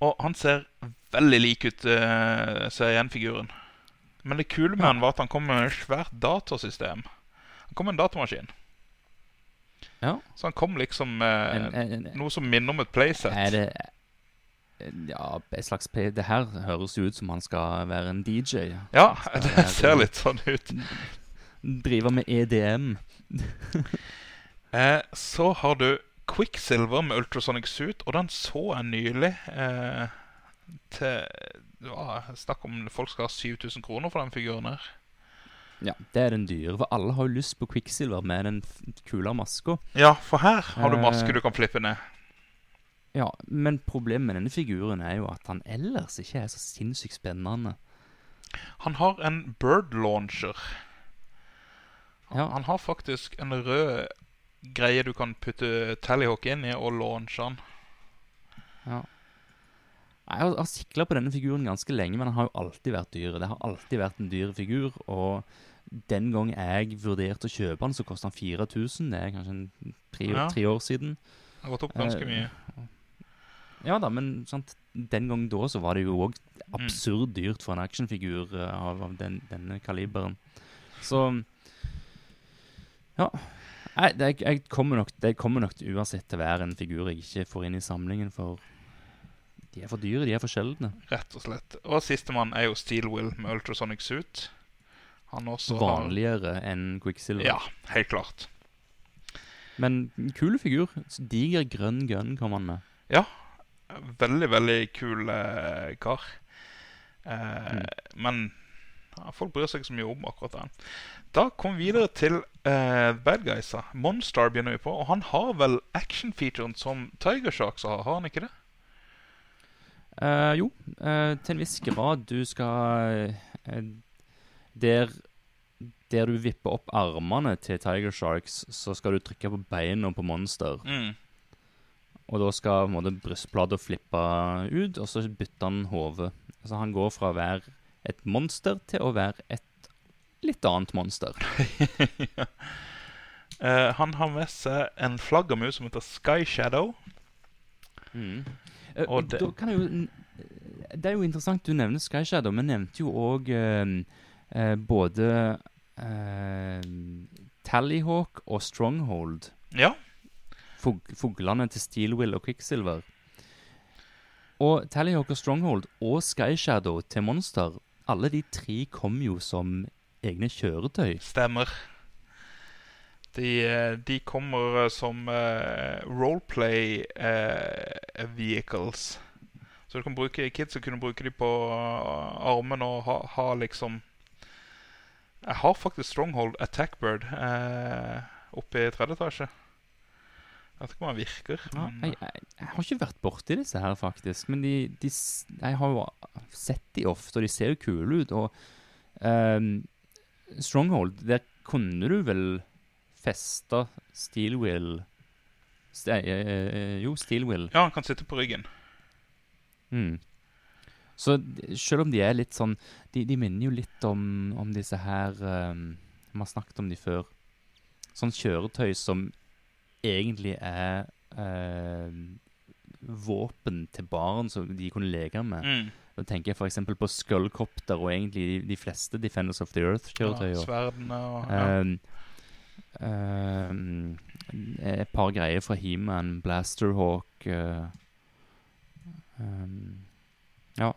Speaker 2: Og han ser veldig lik ut uh, C1-figuren. Men det kule med han var at han kom med et svært datasystem. Han kom med en datamaskin.
Speaker 1: ja.
Speaker 2: Så han kom liksom med
Speaker 1: en,
Speaker 2: noe som minner om et playset.
Speaker 1: er det Ja, et slags play. Det her høres jo ut som han skal være en DJ.
Speaker 2: Ja, det
Speaker 1: være-
Speaker 2: ser litt sånn ut.
Speaker 1: Driver med EDM.
Speaker 2: Eh, så har du Quicksilver med ultrasonic suit, og den så jeg nylig. Eh, til ja, Snakk om folk skal ha 7000 kroner for den figuren her.
Speaker 1: Ja, det er den dyre. For alle har jo lyst på Quicksilver med den kula kule maska.
Speaker 2: Ja, for her har du
Speaker 1: Eh.
Speaker 2: maske du kan flippe ned.
Speaker 1: Ja, men problemet med denne figuren er jo at han ellers ikke er så sinnssykt spennende.
Speaker 2: Han har en bird launcher. Han,
Speaker 1: Ja.
Speaker 2: han har faktisk en rød greie du kan putte Tallyhawk inn i og launche han.
Speaker 1: Ja. Jeg har, har sikla på denne figuren ganske lenge, men han har jo alltid vært dyr. Det har alltid vært en dyr figur, og den gang jeg vurderte å kjøpe den, så kosta han 4000. Det er kanskje en tre,
Speaker 2: Ja.
Speaker 1: tre år siden.
Speaker 2: Det har gått opp ganske
Speaker 1: Eh,
Speaker 2: mye.
Speaker 1: Ja da, men sant, den gang da så var det jo òg absurd dyrt for en actionfigur eh, av, av den, denne kaliberen. Så Ja. Jeg, det, jeg kommer nok, det kommer nok uansett til å være en figur jeg ikke får inn i samlingen, for de er for dyre, de er for sjeldne.
Speaker 2: Rett og slett. Og sistemann er jo Steel Will med ultrasonic suit. Han også har
Speaker 1: Vanligere enn Quicksilver.
Speaker 2: Ja, helt klart.
Speaker 1: Men kul figur. Diger grønn gun kom han med. Ja.
Speaker 2: Veldig, veldig kul eh, kar. Eh,
Speaker 1: Mm.
Speaker 2: Men ja, folk bryr seg ikke så mye om akkurat den. Da kom vi videre til eh, bad guysa. Monstar begynner vi på. Og han har vel action-featuren som Tiger Sharks har, har han ikke det?
Speaker 1: Eh, jo, uh, til en viss grad. Du skal uh, der, der du vipper opp armene til Tiger Sharks, så skal du trykke på beina på Monster.
Speaker 2: Mm.
Speaker 1: Og da skal på en måte brystplata flippe ut, og så bytter han hode. Så han går fra å være et monster til å være et litt annet monster.
Speaker 2: Eh, han har med seg en flaggermus som heter Sky Shadow.
Speaker 1: Eh,
Speaker 2: Og
Speaker 1: og
Speaker 2: det-
Speaker 1: jeg jo Det er jo interessant du nevner Sky Shadow, men nevnte jo òg eh, eh, både eh, Tallyhawk og Stronghold.
Speaker 2: Ja.
Speaker 1: Fug fuglene til Steelwill og Quicksilver. Og Tallyhawk og Stronghold og Sky Shadow til Monster, alle de tre kom jo som egne kjøretøy.
Speaker 2: Stemmer. De, eh, de kommer eh, som uh, roleplay uh, vehicles. Så du kan bruke kids og kunne bruke dem på armen og ha, ha liksom Jeg har faktisk Stronghold Attackbird eh, oppe i tredje etasje. Jeg vet ikke om han virker.
Speaker 1: Ja, jeg, jeg, jeg har ikke vært borti disse her, faktisk. Men de, de, jeg har jo sett de ofte, og de ser jo kule ut. Og um, Stronghold, der kunne du vel feste Steelwheel Ste eh, jo, Steel Will.
Speaker 2: Ja, han kan sitte på ryggen.
Speaker 1: Mm. Så selv om de er litt sånn De, de minner jo litt om, om disse her um, Vi har snakket om de før. Sånn kjøretøy som egentlig er uh, våpen til barn som de kunne leke med.
Speaker 2: Mm.
Speaker 1: Da tenker jeg f.eks. på Skullcopter og egentlig de, de fleste Defenders of the Earth kjøretøy
Speaker 2: Ja, sverdene og ja.
Speaker 1: Um, um, et par greier fra He-Man, Blasterhawk uh, um, Ja.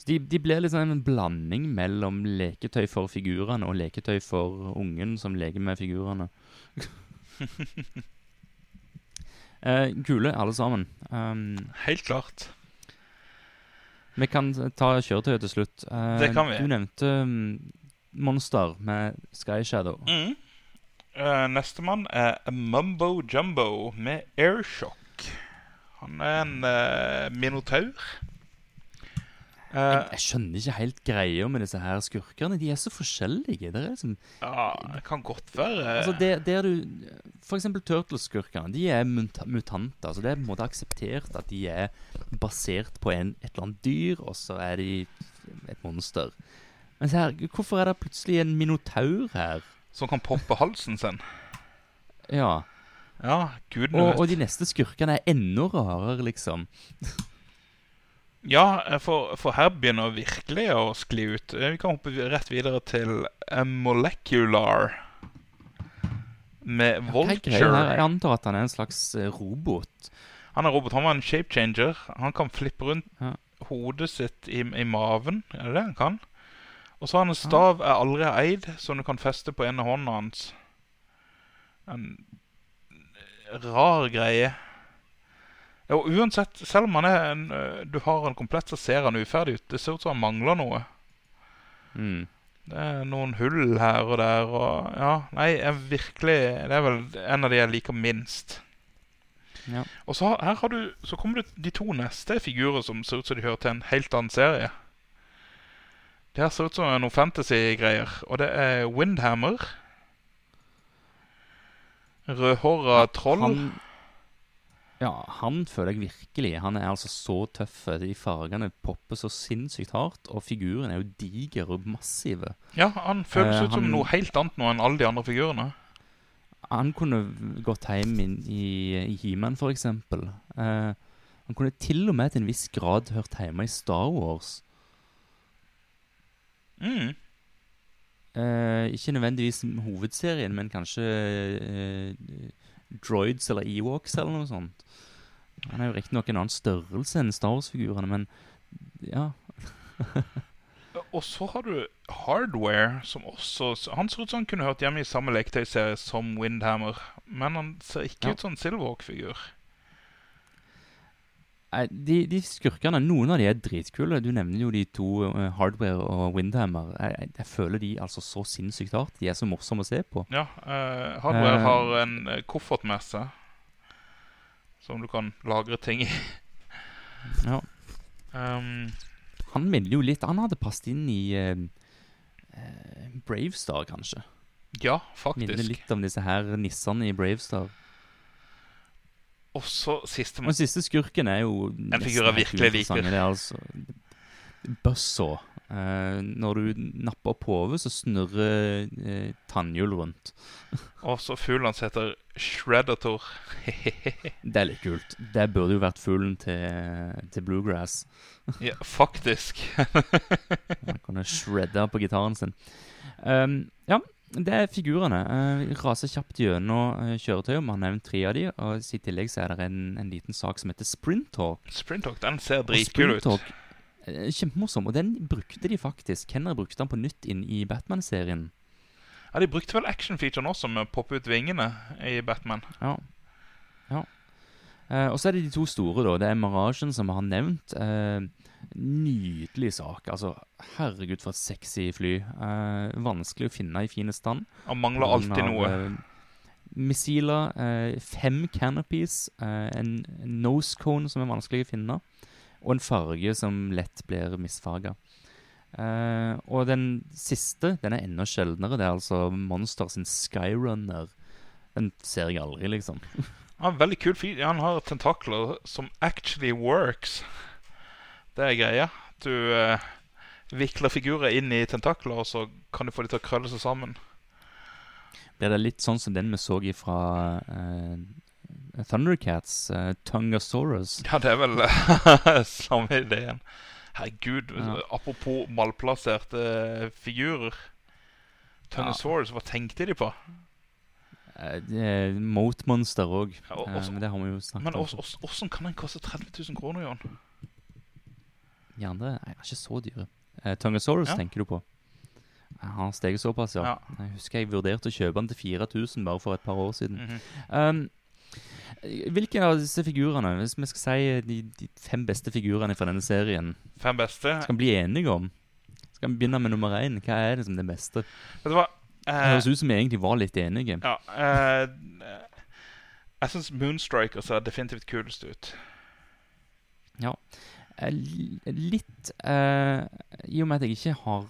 Speaker 1: Så de, de blir sånn en blanding mellom leketøy for figurene og leketøy for ungen som leker med figurene. uh, kule, alle sammen. Um,
Speaker 2: Helt klart.
Speaker 1: vi kan ta kjøretøyet til slutt. Uh,
Speaker 2: Det kan vi.
Speaker 1: Du nevnte um, Monster med Sky Shadow.
Speaker 2: Mm. Uh, Nestemann er Mumbo Jumbo med Airshock. Han er en uh, minotaur.
Speaker 1: Jeg,
Speaker 2: Uh,
Speaker 1: jeg skjønner ikke helt greia med disse her skurkene. De er så forskjellige. Det er liksom,
Speaker 2: ja, det kan godt være
Speaker 1: altså det, der du For eksempel Turtles-skurkene. De er muta mutanter. Altså det er på en måte akseptert at de er basert på en, et eller annet dyr, og så er de et monster. Men her, hvorfor er det plutselig en minotaur her?
Speaker 2: Som kan poppe halsen sin.
Speaker 1: Ja.
Speaker 2: Ja, gudene
Speaker 1: Og,
Speaker 2: vet.
Speaker 1: og de neste skurkene er enda rarere, liksom.
Speaker 2: Ja, for, for her begynner det virkelig å skli ut. Vi kan hoppe rett videre til Molecular. Med
Speaker 1: Vulture. Ja. Jeg antar at han er en slags eh, robot.
Speaker 2: Han er robot. Han var en shape changer. Han kan flippe rundt
Speaker 1: Ja.
Speaker 2: hodet sitt i, i maven. Er det det han kan? Og så har han en stav jeg aldri eid, som du kan feste på ene hånda hans. En rar greie. Ja, Og uansett, selv om han er en, du har en komplett, så ser han uferdig ut. Det ser ut som han mangler noe.
Speaker 1: Mm.
Speaker 2: Det er noen hull her og der og Ja, nei, jeg virkelig Det er vel en av de jeg liker minst.
Speaker 1: Ja.
Speaker 2: Og så har- her har du Så kommer du de to neste figurer som ser ut som de hører til en helt annen serie. Det her ser ut som noen fantasy-greier, og det er Windhammer. Rødhåra troll.
Speaker 1: Han, ja, han føler jeg virkelig. Han er altså så tøff. De fargene popper så sinnssykt hardt, og figuren er jo diger og massive.
Speaker 2: Ja, han føles
Speaker 1: Eh,
Speaker 2: ut som
Speaker 1: han-
Speaker 2: noe helt annet nå enn alle de andre figurene.
Speaker 1: Han kunne gått hjem inn i, i He-Man, eksempel. Eh, han kunne til og med til en viss grad hørt hjemme i Star Wars.
Speaker 2: Mm.
Speaker 1: Uh, ikke nødvendigvis hovedserien, men kanskje uh, Droids eller Ewoks eller noe sånt. Han er jo riktignok en annen størrelse enn Star Wars-figurene, men ja.
Speaker 2: Og så har du Hardware, som også Han ser ut som han kunne hørt hjemme i samme leketøyserie som Windhammer, men han ser ikke
Speaker 1: Ja.
Speaker 2: ut som en Silverhawk-figur.
Speaker 1: De, de skurkene, noen av de er dritkule. Du nevner jo de to, uh, Hardware og Windhammer. Jeg, jeg, jeg føler de altså så sinnssykt hardt. De er så morsomme å se på.
Speaker 2: Ja, uh, Hardware
Speaker 1: uh,
Speaker 2: har en koffert med seg som du kan lagre ting i.
Speaker 1: Ja.
Speaker 2: Um,
Speaker 1: Han minner jo litt Han hadde passet inn i Bravestar, kanskje.
Speaker 2: ja, faktisk.
Speaker 1: Minner litt om disse her nissene i Bravestar.
Speaker 2: Og så siste
Speaker 1: Og den siste skurken er jo En
Speaker 2: figur jeg virkelig liker.
Speaker 1: Det er altså Buzzsaw. Uh, når du napper opp hodet, så snurrer uh, tannhjul rundt.
Speaker 2: Og så fuglen hans heter Shreddator.
Speaker 1: Det er litt kult. Det burde jo vært fuglen til, til Bluegrass.
Speaker 2: ja, faktisk.
Speaker 1: Han kunne shredde på gitaren sin. Um, ja, det er figurene. Uh, raser kjapt gjennom uh, kjøretøyet. Vi har nevnt tre av de, og i tillegg så er det en, en liten sak som heter Sprint Talk.
Speaker 2: Den ser dritkul ut.
Speaker 1: Uh, eh, Kjempemorsom. Og den brukte de faktisk. Kenner brukte den på nytt inn i Batman-serien.
Speaker 2: Ja, De brukte vel action-featuren også med å poppe ut vingene i Batman.
Speaker 1: Ja. ja. Uh, og så er det de to store, da. Det er Maragen, som vi har nevnt. Eh, nydelig sak. Altså, herregud, for et sexy fly. Eh, vanskelig å finne i fin stand.
Speaker 2: Han mangler
Speaker 1: alltid grunn
Speaker 2: alltid noe.
Speaker 1: eh, missiler, eh, fem canopies, eh, en en nose cone som er vanskelig å finne, og en farge som lett blir misfarga. Eh, og den siste den er enda sjeldnere. Det er altså Monster sin Skyrunner. Den ser jeg aldri, liksom.
Speaker 2: Ja, veldig kul fyr. Han har tentakler som actually works. Det er greia. Du eh, vikler figurer inn i tentakler, og så kan du få dem til å krølle seg sammen.
Speaker 1: Blir det litt sånn som den vi så fra eh, Thundercats, uh, Tungasaurus?
Speaker 2: Ja, det er vel eh, samme ideen. Herregud,
Speaker 1: Ja.
Speaker 2: apropos malplasserte figurer. Tunosaurus, hva tenkte de på?
Speaker 1: Uh, Mote-monster òg,
Speaker 2: Ja, også-
Speaker 1: det har vi jo snakket
Speaker 2: Men
Speaker 1: om.
Speaker 2: Men ås- åssen kan den koste 30 000 kroner, Jon?
Speaker 1: De andre er ikke så dyre. Eh, Tungosaurus
Speaker 2: Ja.
Speaker 1: tenker du på? Han har steget såpass, ja.
Speaker 2: Ja.
Speaker 1: Jeg husker jeg vurderte å kjøpe den til 4000 bare for et par år siden.
Speaker 2: Mhm.
Speaker 1: Um, hvilke av disse figurene, hvis vi skal si de, de fem beste figurene fra denne serien,
Speaker 2: Fem beste.
Speaker 1: skal vi bli enige om? Skal vi begynne med nummer én? Hva er liksom det beste?
Speaker 2: Vet du hva?
Speaker 1: Det
Speaker 2: Eh,
Speaker 1: høres ut som vi egentlig var litt enige.
Speaker 2: ja, uh, jeg syns Moonstriker ser definitivt kulest ut.
Speaker 1: Eh, li- Litt eh, I og med at jeg ikke har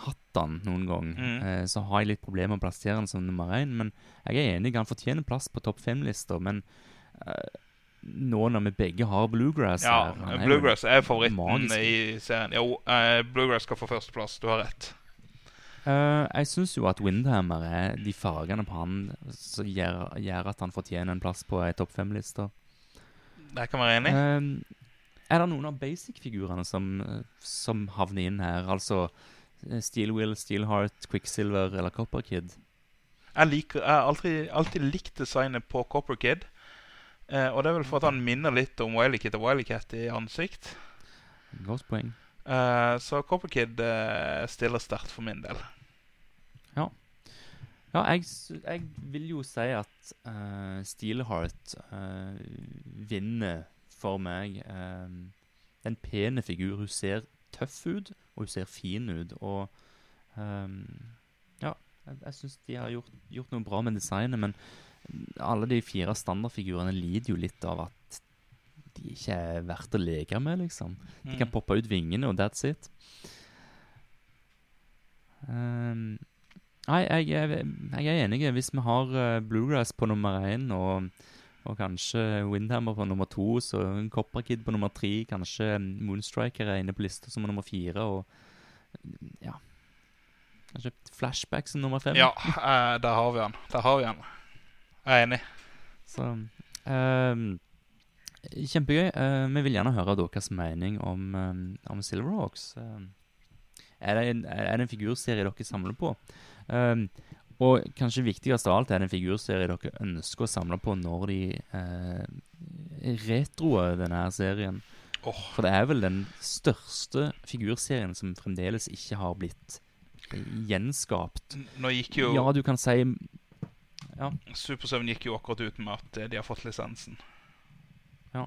Speaker 1: hatt den noen gang,
Speaker 2: Mm.
Speaker 1: eh, så har jeg litt problemer med å plassere den som nummer én. Men jeg er enig, han fortjener plass på topp fem-lister. Men eh, nå når vi begge har Bluegrass
Speaker 2: Ja,
Speaker 1: her er
Speaker 2: Bluegrass er favoritten
Speaker 1: magisk.
Speaker 2: i serien. Jo, eh, Bluegrass skal få førsteplass. Du har rett.
Speaker 1: Uh, jeg syns jo at Windhammer er de fargene på han som gjør, gjør at han fortjener en plass på ei topp fem-liste.
Speaker 2: Der kan være enig.
Speaker 1: Eh, er det noen av basic-figurene som, eh, som havner inn her? Altså Steelwheel, Steelheart, Quicksilver eller Copper Kid?
Speaker 2: Jeg, liker, jeg har alltid, alltid likt designet på Copper Kid. Eh, og det er vel for at han minner litt om Wiley Kid og Wiley Cat i ansikt.
Speaker 1: Godt poeng.
Speaker 2: Eh, så Copper Kid eh, stiller sterkt for min del.
Speaker 1: Ja, jeg, jeg vil jo si at uh, Steelheart uh, vinner for meg. Er en pen figur. Hun ser tøff ut, og hun ser fin ut. Og ehm, ja, jeg, jeg syns de har gjort, gjort noe bra med designet, men alle de fire standardfigurene lider jo litt av at de ikke er verdt å leke med, liksom. De kan
Speaker 2: Mm.
Speaker 1: poppe ut vingene, og that's it. Um, nei, jeg, er- jeg er enig. Hvis vi har uh, Bluegrass på nummer én og, og kanskje Windhammer på nummer to, så Copper Kid på nummer tre, kanskje Moonstriker er inne på lista som nummer fire, og ja Kanskje Flashback som nummer fem.
Speaker 2: Ja, eh, der har vi han. Der har vi han. Jeg er enig.
Speaker 1: Så eh, Kjempegøy. Eh, vi vil gjerne høre deres mening om, um, om Silverhawks. Ehm, er, det en, er det en figurserie dere samler på? Ehm, og kanskje viktigst av alt, er det en figurserie dere ønsker å samle på når de eh, retroer denne her serien?
Speaker 2: Oh.
Speaker 1: For det er vel den største figurserien som fremdeles ikke har blitt gjenskapt.
Speaker 2: Nå gikk jo
Speaker 1: Ja, du kan si Ja.
Speaker 2: Supersøvn gikk jo akkurat ut med at eh, de har fått lisensen. Ja.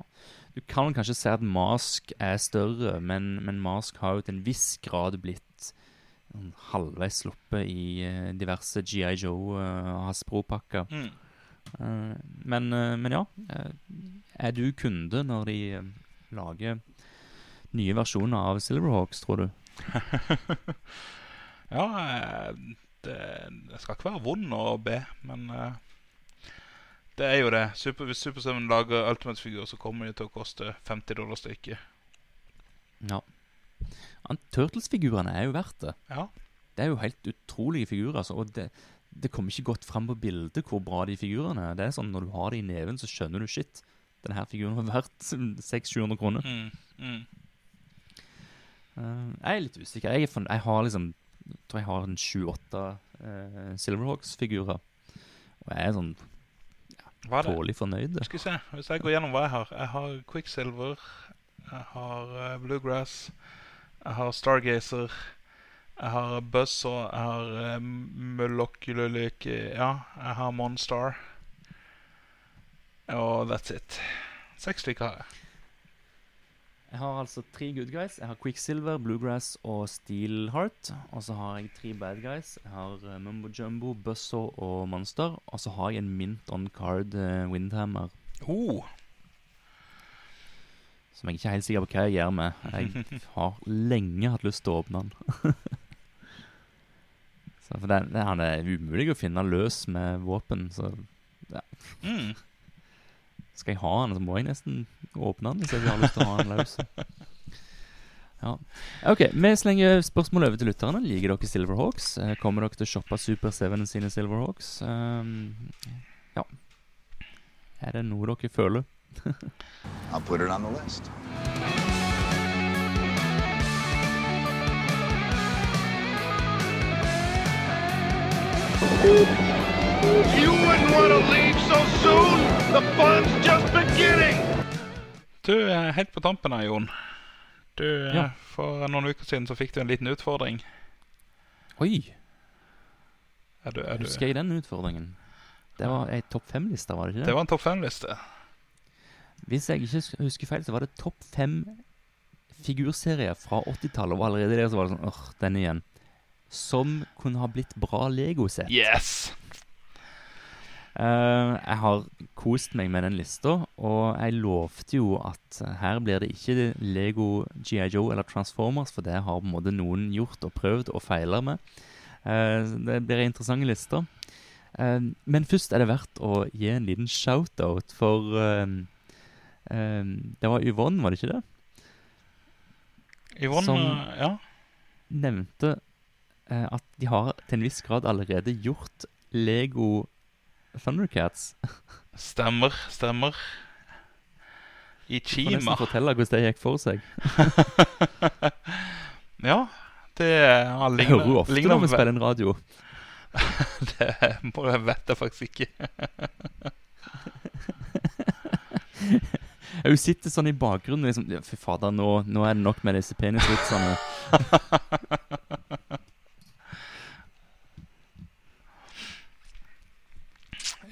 Speaker 1: Du kan kanskje si at Mask er større, men, men Mask har jo til en viss grad blitt halvveis sluppet i eh, diverse GI Joe og Hasbro-pakker.
Speaker 2: Mm.
Speaker 1: Eh, men, eh, men ja. eh, er du kunde når de eh, lager nye versjoner av Silverhawks, tror du?
Speaker 2: Ja, eh, det, det skal ikke være vond å be, men eh, det er jo det. Super, hvis Super 7 lager Ultimate-figurer, så kommer de til å koste 50 dollar stykket.
Speaker 1: Ja. Turtles-figurene er jo verdt det.
Speaker 2: Ja.
Speaker 1: Det er jo helt utrolige figurer. Altså, og det, det kommer ikke godt fram på bildet hvor bra de figurene er. Det er sånn Når du har det i neven, så skjønner du shit. Denne her figuren var verdt 600-700 kroner.
Speaker 2: Mm, mm.
Speaker 1: Uh, jeg er litt usikker. Jeg, er jeg har liksom jeg tror jeg har en sju-åtte uh, Silverhawks-figurer. Og jeg er sånn
Speaker 2: ja,
Speaker 1: tålelig fornøyd.
Speaker 2: Skal vi se, Hvis jeg går gjennom hva jeg har Jeg har Quicksilver, jeg har uh, Bluegrass, jeg har Stargazer, jeg har Buzzsaw, jeg har uh, Mulokululiki Ja, jeg har Monstar. Og that's it. Seks stykker har jeg.
Speaker 1: Jeg har altså tre good guys. Jeg har Quicksilver, Bluegrass og Steelheart. Og så har jeg tre bad guys. Jeg har uh, Mumbo Jumbo, Buzzo og Monster. Og så har jeg en mint on card uh, Windhammer.
Speaker 2: Oh,
Speaker 1: Som jeg ikke er helt sikker på hva jeg gjør med. Jeg har lenge hatt lyst til å åpne den. så for den, den er umulig å finne løs med våpen. Så
Speaker 2: mm.
Speaker 1: Skal jeg ha den, så må jeg nesten åpne den hvis jeg har lyst til å ha den løs. Ja. Ok, Vi slenger spørsmål over til lytterne. Liker dere Silverhawks? Eh, Kommer dere til å shoppe Super 7 sine Silverhawks? Um, ja. Er det noe dere føler?
Speaker 3: I'll put it on the list.
Speaker 4: You wouldn't want to leave so soon. The fun's just beginning.
Speaker 2: Du, helt på tampen her, Jon. Du, eh,
Speaker 1: Ja.
Speaker 2: For noen uker siden så fikk du en liten utfordring.
Speaker 1: Oi!
Speaker 2: Er du, er du,
Speaker 1: Husker jeg den utfordringen? Det var ei topp fem-liste, var det ikke det?
Speaker 2: det var en topp fem-liste.
Speaker 1: Hvis jeg ikke husker feil, så var det topp fem figurserier fra 80-tallet. Og allerede der så var det sånn åh, den igjen. Som kunne ha blitt bra Lego-sett.
Speaker 2: Yes!
Speaker 1: Uh, jeg har kost meg med den lista, og jeg lovte jo at her blir det ikke Lego G.I. Joe eller Transformers, for det har på en måte noen gjort og prøvd og feila med. Uh, det blir interessante lister. Uh, men først er det verdt å gi en liten shout-out, for eh, det var Yvonne, var det ikke det?
Speaker 2: Yvonne,
Speaker 1: Som-
Speaker 2: ja.
Speaker 1: Nevnte eh, at de har til en viss grad allerede gjort Lego Thundercats.
Speaker 2: Stemmer, stemmer. I
Speaker 1: Får nesten fortelle hvordan det gikk for seg.
Speaker 2: Ja, det har
Speaker 1: Jeg hører jo ofte når vi spiller en radio.
Speaker 2: Det må jeg vet jeg faktisk ikke.
Speaker 1: Hun sitter sånn i bakgrunnen liksom Fy fader, nå, nå er det nok med disse penisvitsene.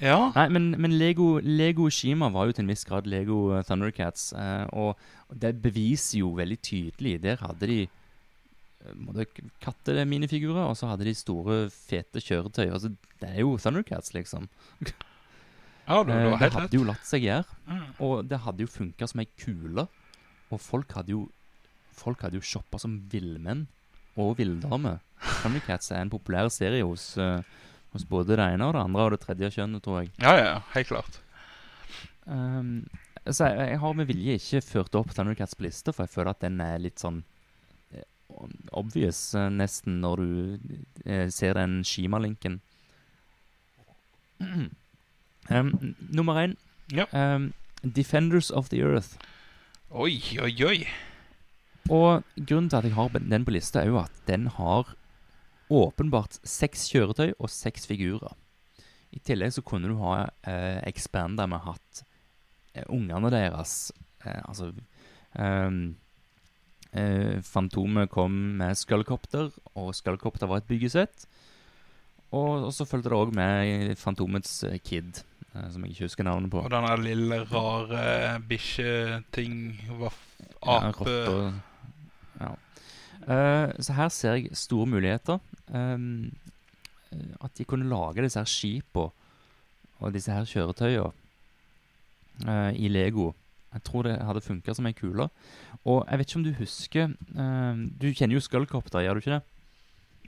Speaker 2: Ja.
Speaker 1: Nei, men, men Lego, Lego Shima var jo til en viss grad Lego eh, Thundercats. Eh, og, og det beviser jo veldig tydelig. Der hadde de eh, katteminifigurer, og så hadde de store, fete kjøretøy. Altså, det er jo Thundercats, liksom.
Speaker 2: ja,
Speaker 1: Eh, det
Speaker 2: hadde rett.
Speaker 1: jo latt seg gjøre.
Speaker 2: Mm.
Speaker 1: Og det hadde jo funka som ei kule. Og folk hadde jo Folk hadde jo shoppa som villmenn og villdamer. Cats er en populær serie hos, eh, hos både det ene og det andre og det tredje kjønnet, tror jeg.
Speaker 2: Ja, ja, helt klart.
Speaker 1: Um, så jeg, jeg har med vilje ikke ført opp Family Cats på lista, for jeg føler at den er litt sånn eh, obvious, nesten, når du eh, ser den Shima-linken. um, nummer én.
Speaker 2: Ja.
Speaker 1: Um, Defenders of the Earth.
Speaker 2: Oi, oi, oi.
Speaker 1: Og grunnen til at jeg har den på lista, er jo at den har åpenbart seks kjøretøy og seks figurer. I tillegg så kunne du ha eh, Expander med hatt eh, ungene deres eh, Altså eh, Fantomet kom med Skullcopter, og Skullcopter var et byggesett. Og, og så fulgte det òg med Fantomets eh, Kid, som jeg ikke husker navnet på.
Speaker 2: Og den lille, rare bikkjeting Ape
Speaker 1: Ja. Ja. Uh, så her ser jeg store muligheter. Um, eh, at de kunne lage disse her skipene og disse her kjøretøyene uh, i Lego. Jeg tror det hadde funka som ei kule. Og jeg vet ikke om du husker uh, Du kjenner jo Skullcopter, gjør du ikke det?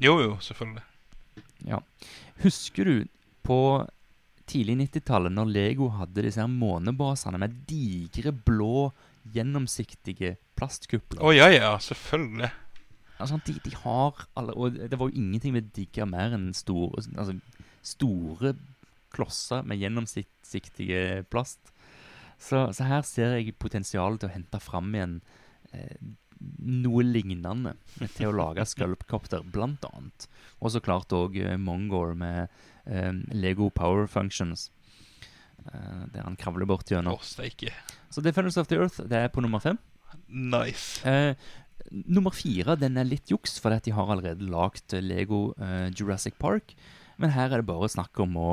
Speaker 2: Jo, jo, selvfølgelig.
Speaker 1: Ja. Husker du på tidlig 90-tallet, når Lego hadde disse her månebasene med digre, blå, gjennomsiktige plastkupler?
Speaker 2: Å ja, ja, selvfølgelig.
Speaker 1: Altså, de, de har alle Og det var jo ingenting vi digga mer enn store Altså, store klosser med gjennomsiktige plast. Så, så her ser jeg potensialet til å hente fram igjen eh, noe lignende til å lage Sculpcopter, blant annet. Og så klart òg eh, Mongor med eh, Lego Power Functions. Eh, der han kravler bort gjennom.
Speaker 2: steike.
Speaker 1: Så Defenders of the Earth det er på nummer fem.
Speaker 2: Nice.
Speaker 1: Eh, nummer fire den er litt juks, for de har allerede lagd Lego eh, Jurassic Park. Men her er det bare snakk om å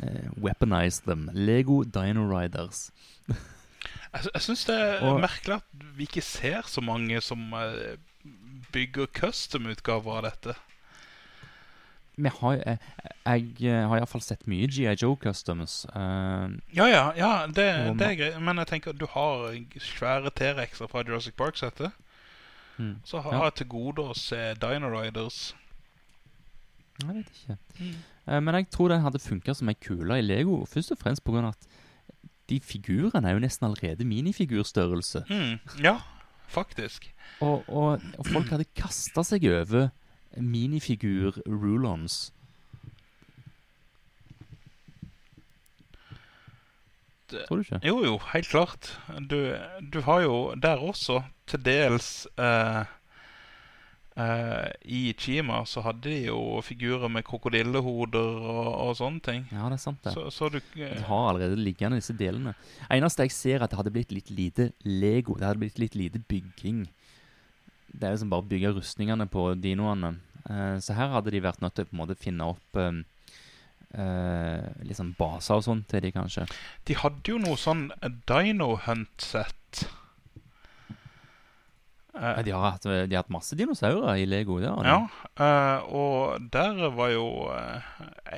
Speaker 1: eh, weaponize them. Lego Dino Riders.
Speaker 2: Jeg, jeg syns det er
Speaker 1: Og-
Speaker 2: merkelig at vi ikke ser så mange som eh, bygger custom-utgaver av dette.
Speaker 1: Vi har, jeg, jeg eh, har iallfall sett mye GI Joe Customs. Uh,
Speaker 2: Ja, ja, ja det,
Speaker 1: Og
Speaker 2: det er greit. Men jeg tenker du har svære T-rexer fra Jurassic Park-settet.
Speaker 1: mm.
Speaker 2: Så har
Speaker 1: Ja.
Speaker 2: jeg til gode å se Dino Riders.
Speaker 1: Jeg vet ikke. Eh, men jeg tror den hadde funka som ei kule i Lego, først og fremst pga. at de figurene er jo nesten allerede minifigurstørrelse.
Speaker 2: Mm, ja, faktisk.
Speaker 1: Og, og, og folk hadde kasta seg over minifigur-rulons. Tror du ikke?
Speaker 2: Jo, jo, helt klart. Du, du har jo der også til dels eh, eh, I Chima så hadde de jo figurer med krokodillehoder og, og sånne ting.
Speaker 1: Ja, det er sant, det.
Speaker 2: Så, så du
Speaker 1: De
Speaker 2: eh,
Speaker 1: har allerede liggende disse delene. Eneste jeg ser, er at det hadde blitt litt lite Lego. Det hadde blitt litt lite bygging. Det er jo som bare å bygge rustningene på dinoene. Uh, så her hadde de vært nødt til å på en måte finne opp eh, Uh, litt sånn baser og sånn til de, kanskje.
Speaker 2: De hadde jo noe sånn Dino Hunt-sett.
Speaker 1: Ja, de, har hatt, de har hatt masse dinosaurer i Lego. Der.
Speaker 2: Ja, uh, og der var jo uh,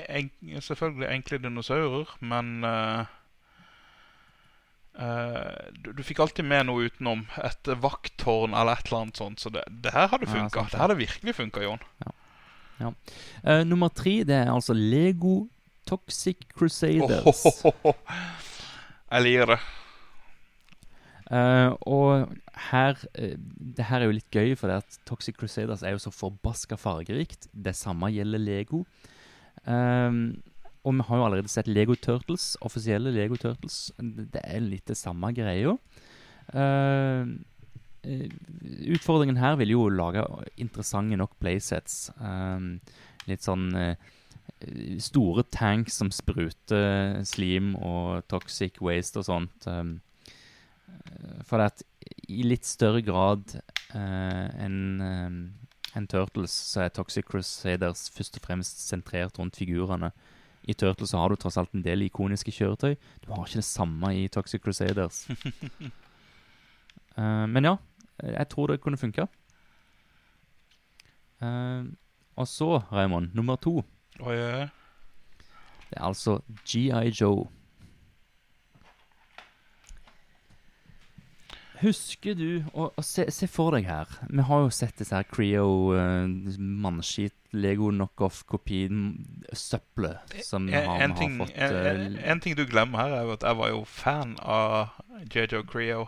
Speaker 2: en, selvfølgelig enkle dinosaurer, men du, du fikk alltid med noe utenom. Et vakttårn eller et eller annet sånt. Så det, det her hadde
Speaker 1: Ja,
Speaker 2: funka.
Speaker 1: sant det.
Speaker 2: her hadde virkelig funka, Jon.
Speaker 1: Eh, nummer tre det er altså Lego Toxic Crusaders.
Speaker 2: Ohohoho. Jeg liker det.
Speaker 1: Eh, og her uh, Det her er jo litt gøy, for det at Toxic Crusaders er jo så forbaska fargerikt. Det samme gjelder Lego. Um, og vi har jo allerede sett Lego Turtles, offisielle Lego Turtles. Det er litt det samme greia. Eh, utfordringen her vil jo lage interessante nok playsets. Um, litt sånn store tanks som spruter slim og toxic waste og sånt. ehm, for at i litt større grad uh, enn eh, enn Turtles, så er Toxic Crusaders først og fremst sentrert rundt figurene. I Turtles så har du tross alt en del ikoniske kjøretøy. Du har ikke det samme i Toxic Crusaders. uh, men ja, jeg tror det kunne funka. Uh, og så, Raymond, nummer to.
Speaker 2: Oi, oi.
Speaker 1: Det er altså GI Joe. Husker du og, og se, se for deg her Vi har jo sett disse her Creo uh, mannskit, Lego knockoff-kopien-søppelet som
Speaker 2: En,
Speaker 1: har,
Speaker 2: en,
Speaker 1: har
Speaker 2: ting,
Speaker 1: fått
Speaker 2: en, en,
Speaker 1: eh,
Speaker 2: en ting du glemmer her, er jo at jeg var jo fan av JJ Creo.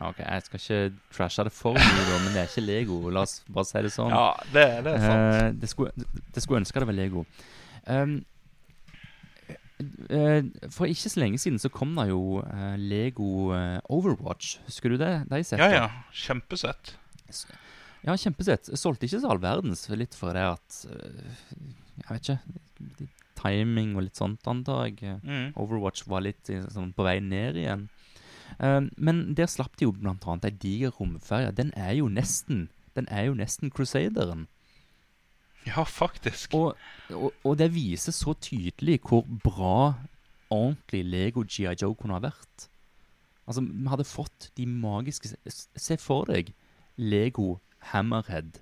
Speaker 1: Ok, Jeg skal ikke trashe det for mye, da, men det er ikke Lego. La oss bare si det sånn.
Speaker 2: Ja, det, det er sant.
Speaker 1: Uh, det, skulle, det skulle ønske det var Lego. Um, eh, for ikke så lenge siden så kom det jo eh, Lego eh, Overwatch. Husker du det? De
Speaker 2: Ja, ja. Kjempesett.
Speaker 1: Ja, kjempesett. Solgte ikke så all verdens, litt for det at eh, Jeg vet ikke. Timing og litt sånt, antar jeg.
Speaker 2: Mm.
Speaker 1: Overwatch var litt eh, sånn på vei ned igjen. Eh, men der slapp de jo blant annet ei diger romferje. Den er jo nesten Den er jo nesten Crusaderen.
Speaker 2: Ja, faktisk.
Speaker 1: Og, og, og det viser så tydelig hvor bra ordentlig Lego G.I. Joe kunne ha vært. Altså, vi hadde fått de magiske Se for deg Lego Hammerhead.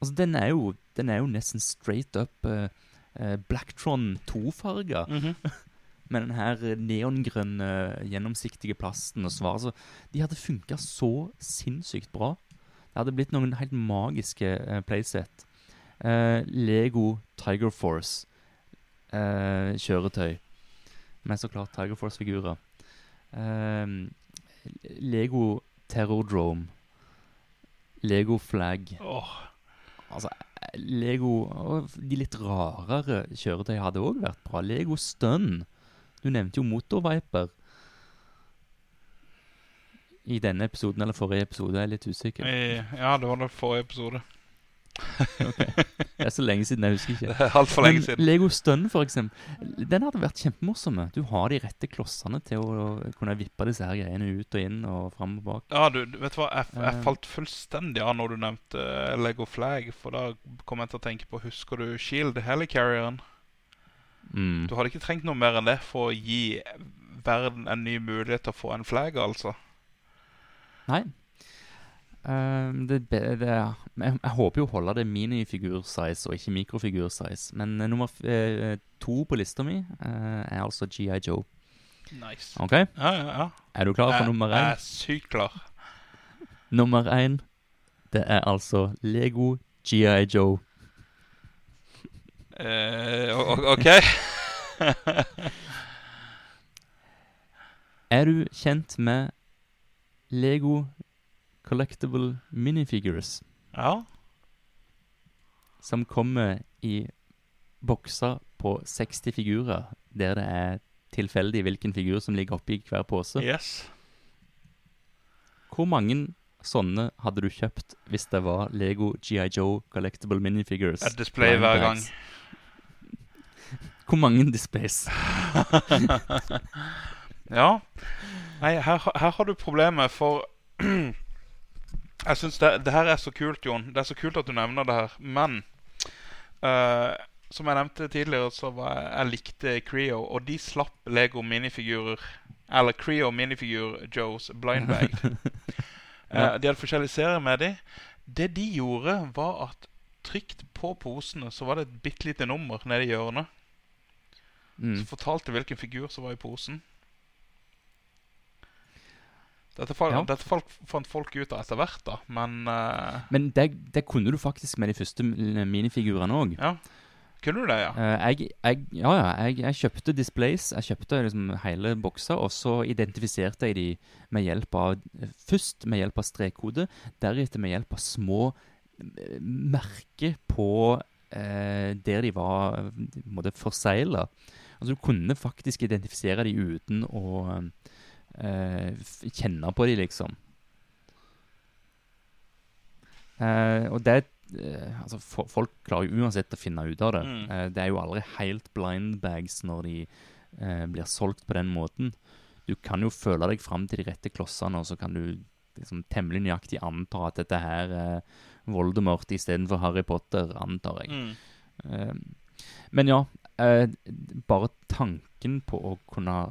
Speaker 1: Altså, den er jo, den er jo nesten straight up uh, Blacktron 2-farga.
Speaker 2: Mhm.
Speaker 1: Med den her eh, neongrønne, gjennomsiktige plasten og svar. Så de hadde funka så sinnssykt bra. Det hadde blitt noen helt magiske uh, playset. Eh, Lego Tiger Force eh. Med så klart Tiger Force-figurer. Eh, Lego Terrordrome. Lego Flag.
Speaker 2: Oh.
Speaker 1: Altså, eh, Lego og De litt rarere kjøretøy hadde òg vært bra. Lego Stun. Du nevnte jo Motorviper. I denne episoden eller forrige episode, jeg er litt usikker.
Speaker 2: i- ja, det var det forrige episode.
Speaker 1: Det er så lenge siden, jeg husker ikke.
Speaker 2: Det er altfor lenge
Speaker 1: Men
Speaker 2: siden.
Speaker 1: Lego Stun, for eksempel, den hadde vært kjempemorsom. Du har de rette klossene til å kunne vippe disse her greiene ut og inn og fram og bak.
Speaker 2: Ja, du, vet du hva, jeg, jeg
Speaker 1: Eh.
Speaker 2: falt fullstendig av når du nevnte eh, Lego Flag, for da kom jeg til å tenke på Husker du Shield, helicarrieren?
Speaker 1: Mm.
Speaker 2: Du hadde ikke trengt noe mer enn det for å gi verden en ny mulighet til å få en flag, altså.
Speaker 1: Nei. Ehm, det, det, ja. jeg, jeg håper jo å holde det minifigur-size og ikke mikrofigur-size. Men uh, nummer eh, to på lista mi uh, er altså GI Joe.
Speaker 2: Nice.
Speaker 1: OK?
Speaker 2: Ja, ja, ja.
Speaker 1: Er du klar for
Speaker 2: Jeg-
Speaker 1: nummer
Speaker 2: Jeg er sykt klar.
Speaker 1: Nummer én, det er altså Lego GI Joe.
Speaker 2: OK.
Speaker 1: Er du kjent med Lego Collectible Minifigures,
Speaker 2: Ja.
Speaker 1: som kommer i bokser på 60 figurer, der det er tilfeldig hvilken figur som ligger oppi hver pose?
Speaker 2: Yes.
Speaker 1: Hvor mange sånne hadde du kjøpt hvis det var Lego GI Joe Collectible Minifigures?
Speaker 2: Et display hver gang.
Speaker 1: Hvor mange displays?
Speaker 2: Ja. Nei, her, her har du problemet, for Jeg syns det, det her er så kult, Jon. Det er så kult at du nevner det her. Men uh, som jeg nevnte tidligere, så var jeg, jeg likte Creo, og de slapp Lego minifigurer Eller Creo minifigur Joes blind bag. uh, de hadde forskjellige serier med de. Det de gjorde, var at trygt på posene så var det et bitte lite nummer nede i hjørnet.
Speaker 1: Mm.
Speaker 2: Som fortalte hvilken figur som var i posen. Dette, fal
Speaker 1: Ja.
Speaker 2: dette folk, fant folk ut av etter hvert, da, men uh...
Speaker 1: Men det, det kunne du faktisk med de første minifigurene òg.
Speaker 2: Ja. Kunne du det, ja?
Speaker 1: jeg, jeg, ja, ja, jeg, jeg kjøpte displays. Jeg kjøpte liksom hele bokser, og så identifiserte jeg de med hjelp av Først med hjelp av strekkode, deretter med hjelp av små merker på eh, der de var forsegla. Altså, du kunne faktisk identifisere de uten å eh, kjenne på de, liksom. Eh, og det eh, Altså, fo- folk klarer jo uansett å finne ut av det.
Speaker 2: Mm.
Speaker 1: Eh, det er jo aldri helt blind bags når de eh, blir solgt på den måten. Du kan jo føle deg fram til de rette klossene, og så kan du liksom temmelig nøyaktig anta at dette her er Voldemort istedenfor Harry Potter, antar jeg.
Speaker 2: Mm.
Speaker 1: Eh, men ja, eh, bare tanken på å kunne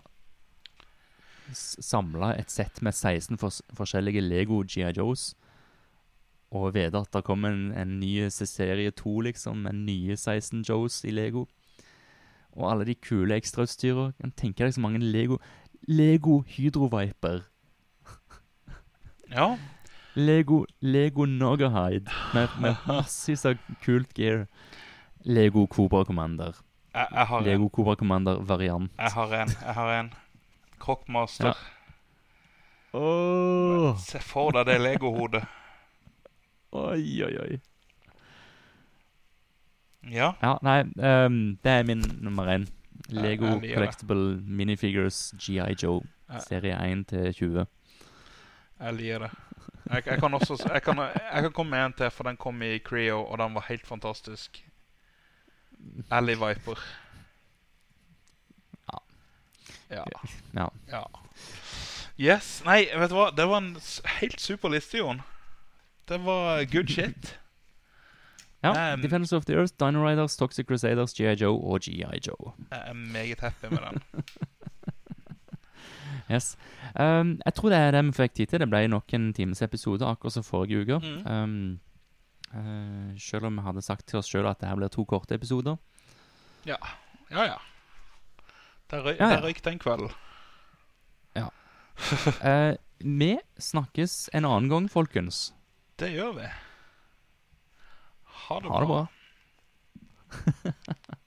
Speaker 1: samle et sett med 16 fors forskjellige Lego G.I. Joes, og vite at det kommer en, en ny serie 2, liksom, med nye 16 Joes i Lego, og alle de kule ekstrautstyra. Kan tenke deg så mange Lego Lego Hydroviper.
Speaker 2: Ja.
Speaker 1: Lego, Lego Nogahide med, med massevis av kult gear. Lego Cobra Commander.
Speaker 2: Jeg, jeg har en.
Speaker 1: Lego Cobra Commander-variant.
Speaker 2: Jeg har en. Jeg har en. Crockmaster.
Speaker 1: Åh,
Speaker 2: Se for deg det Lego-hodet.
Speaker 1: Oi, oi, oi.
Speaker 2: Ja.
Speaker 1: Ja, nei, um, det er min nummer én. Lego
Speaker 2: ja, Collectable.
Speaker 1: Collectible Minifigures GI Joe.
Speaker 2: Ja.
Speaker 1: Serie 1 til 20.
Speaker 2: Jeg liker det. Jeg, jeg kan også jeg kan, jeg kan komme med en til, for den kom i Creo, og den var helt fantastisk. Alley Viper.
Speaker 1: Ja.
Speaker 2: Ja. Yes. Nei, vet du hva? Det var en helt super liste, Jon. Det var good shit.
Speaker 1: ja.
Speaker 2: Um,
Speaker 1: Defenders of the Earth, Dino Riders, Toxic Crusaders, GI Joe og GI Joe.
Speaker 2: Jeg er meget happy med den.
Speaker 1: Yes. Um, jeg tror det er det vi fikk tid til. Det ble nok en times episode, akkurat som forrige uke.
Speaker 2: Mm.
Speaker 1: Um, uh, selv om vi hadde sagt til oss sjøl at det her blir to korte episoder.
Speaker 2: Ja, ja. ja. Der røy-
Speaker 1: Ja, ja.
Speaker 2: der røyk den kvelden.
Speaker 1: Eh, vi snakkes en annen gang, folkens.
Speaker 2: Det gjør vi. Ha det
Speaker 1: Ha det
Speaker 2: bra.
Speaker 1: bra.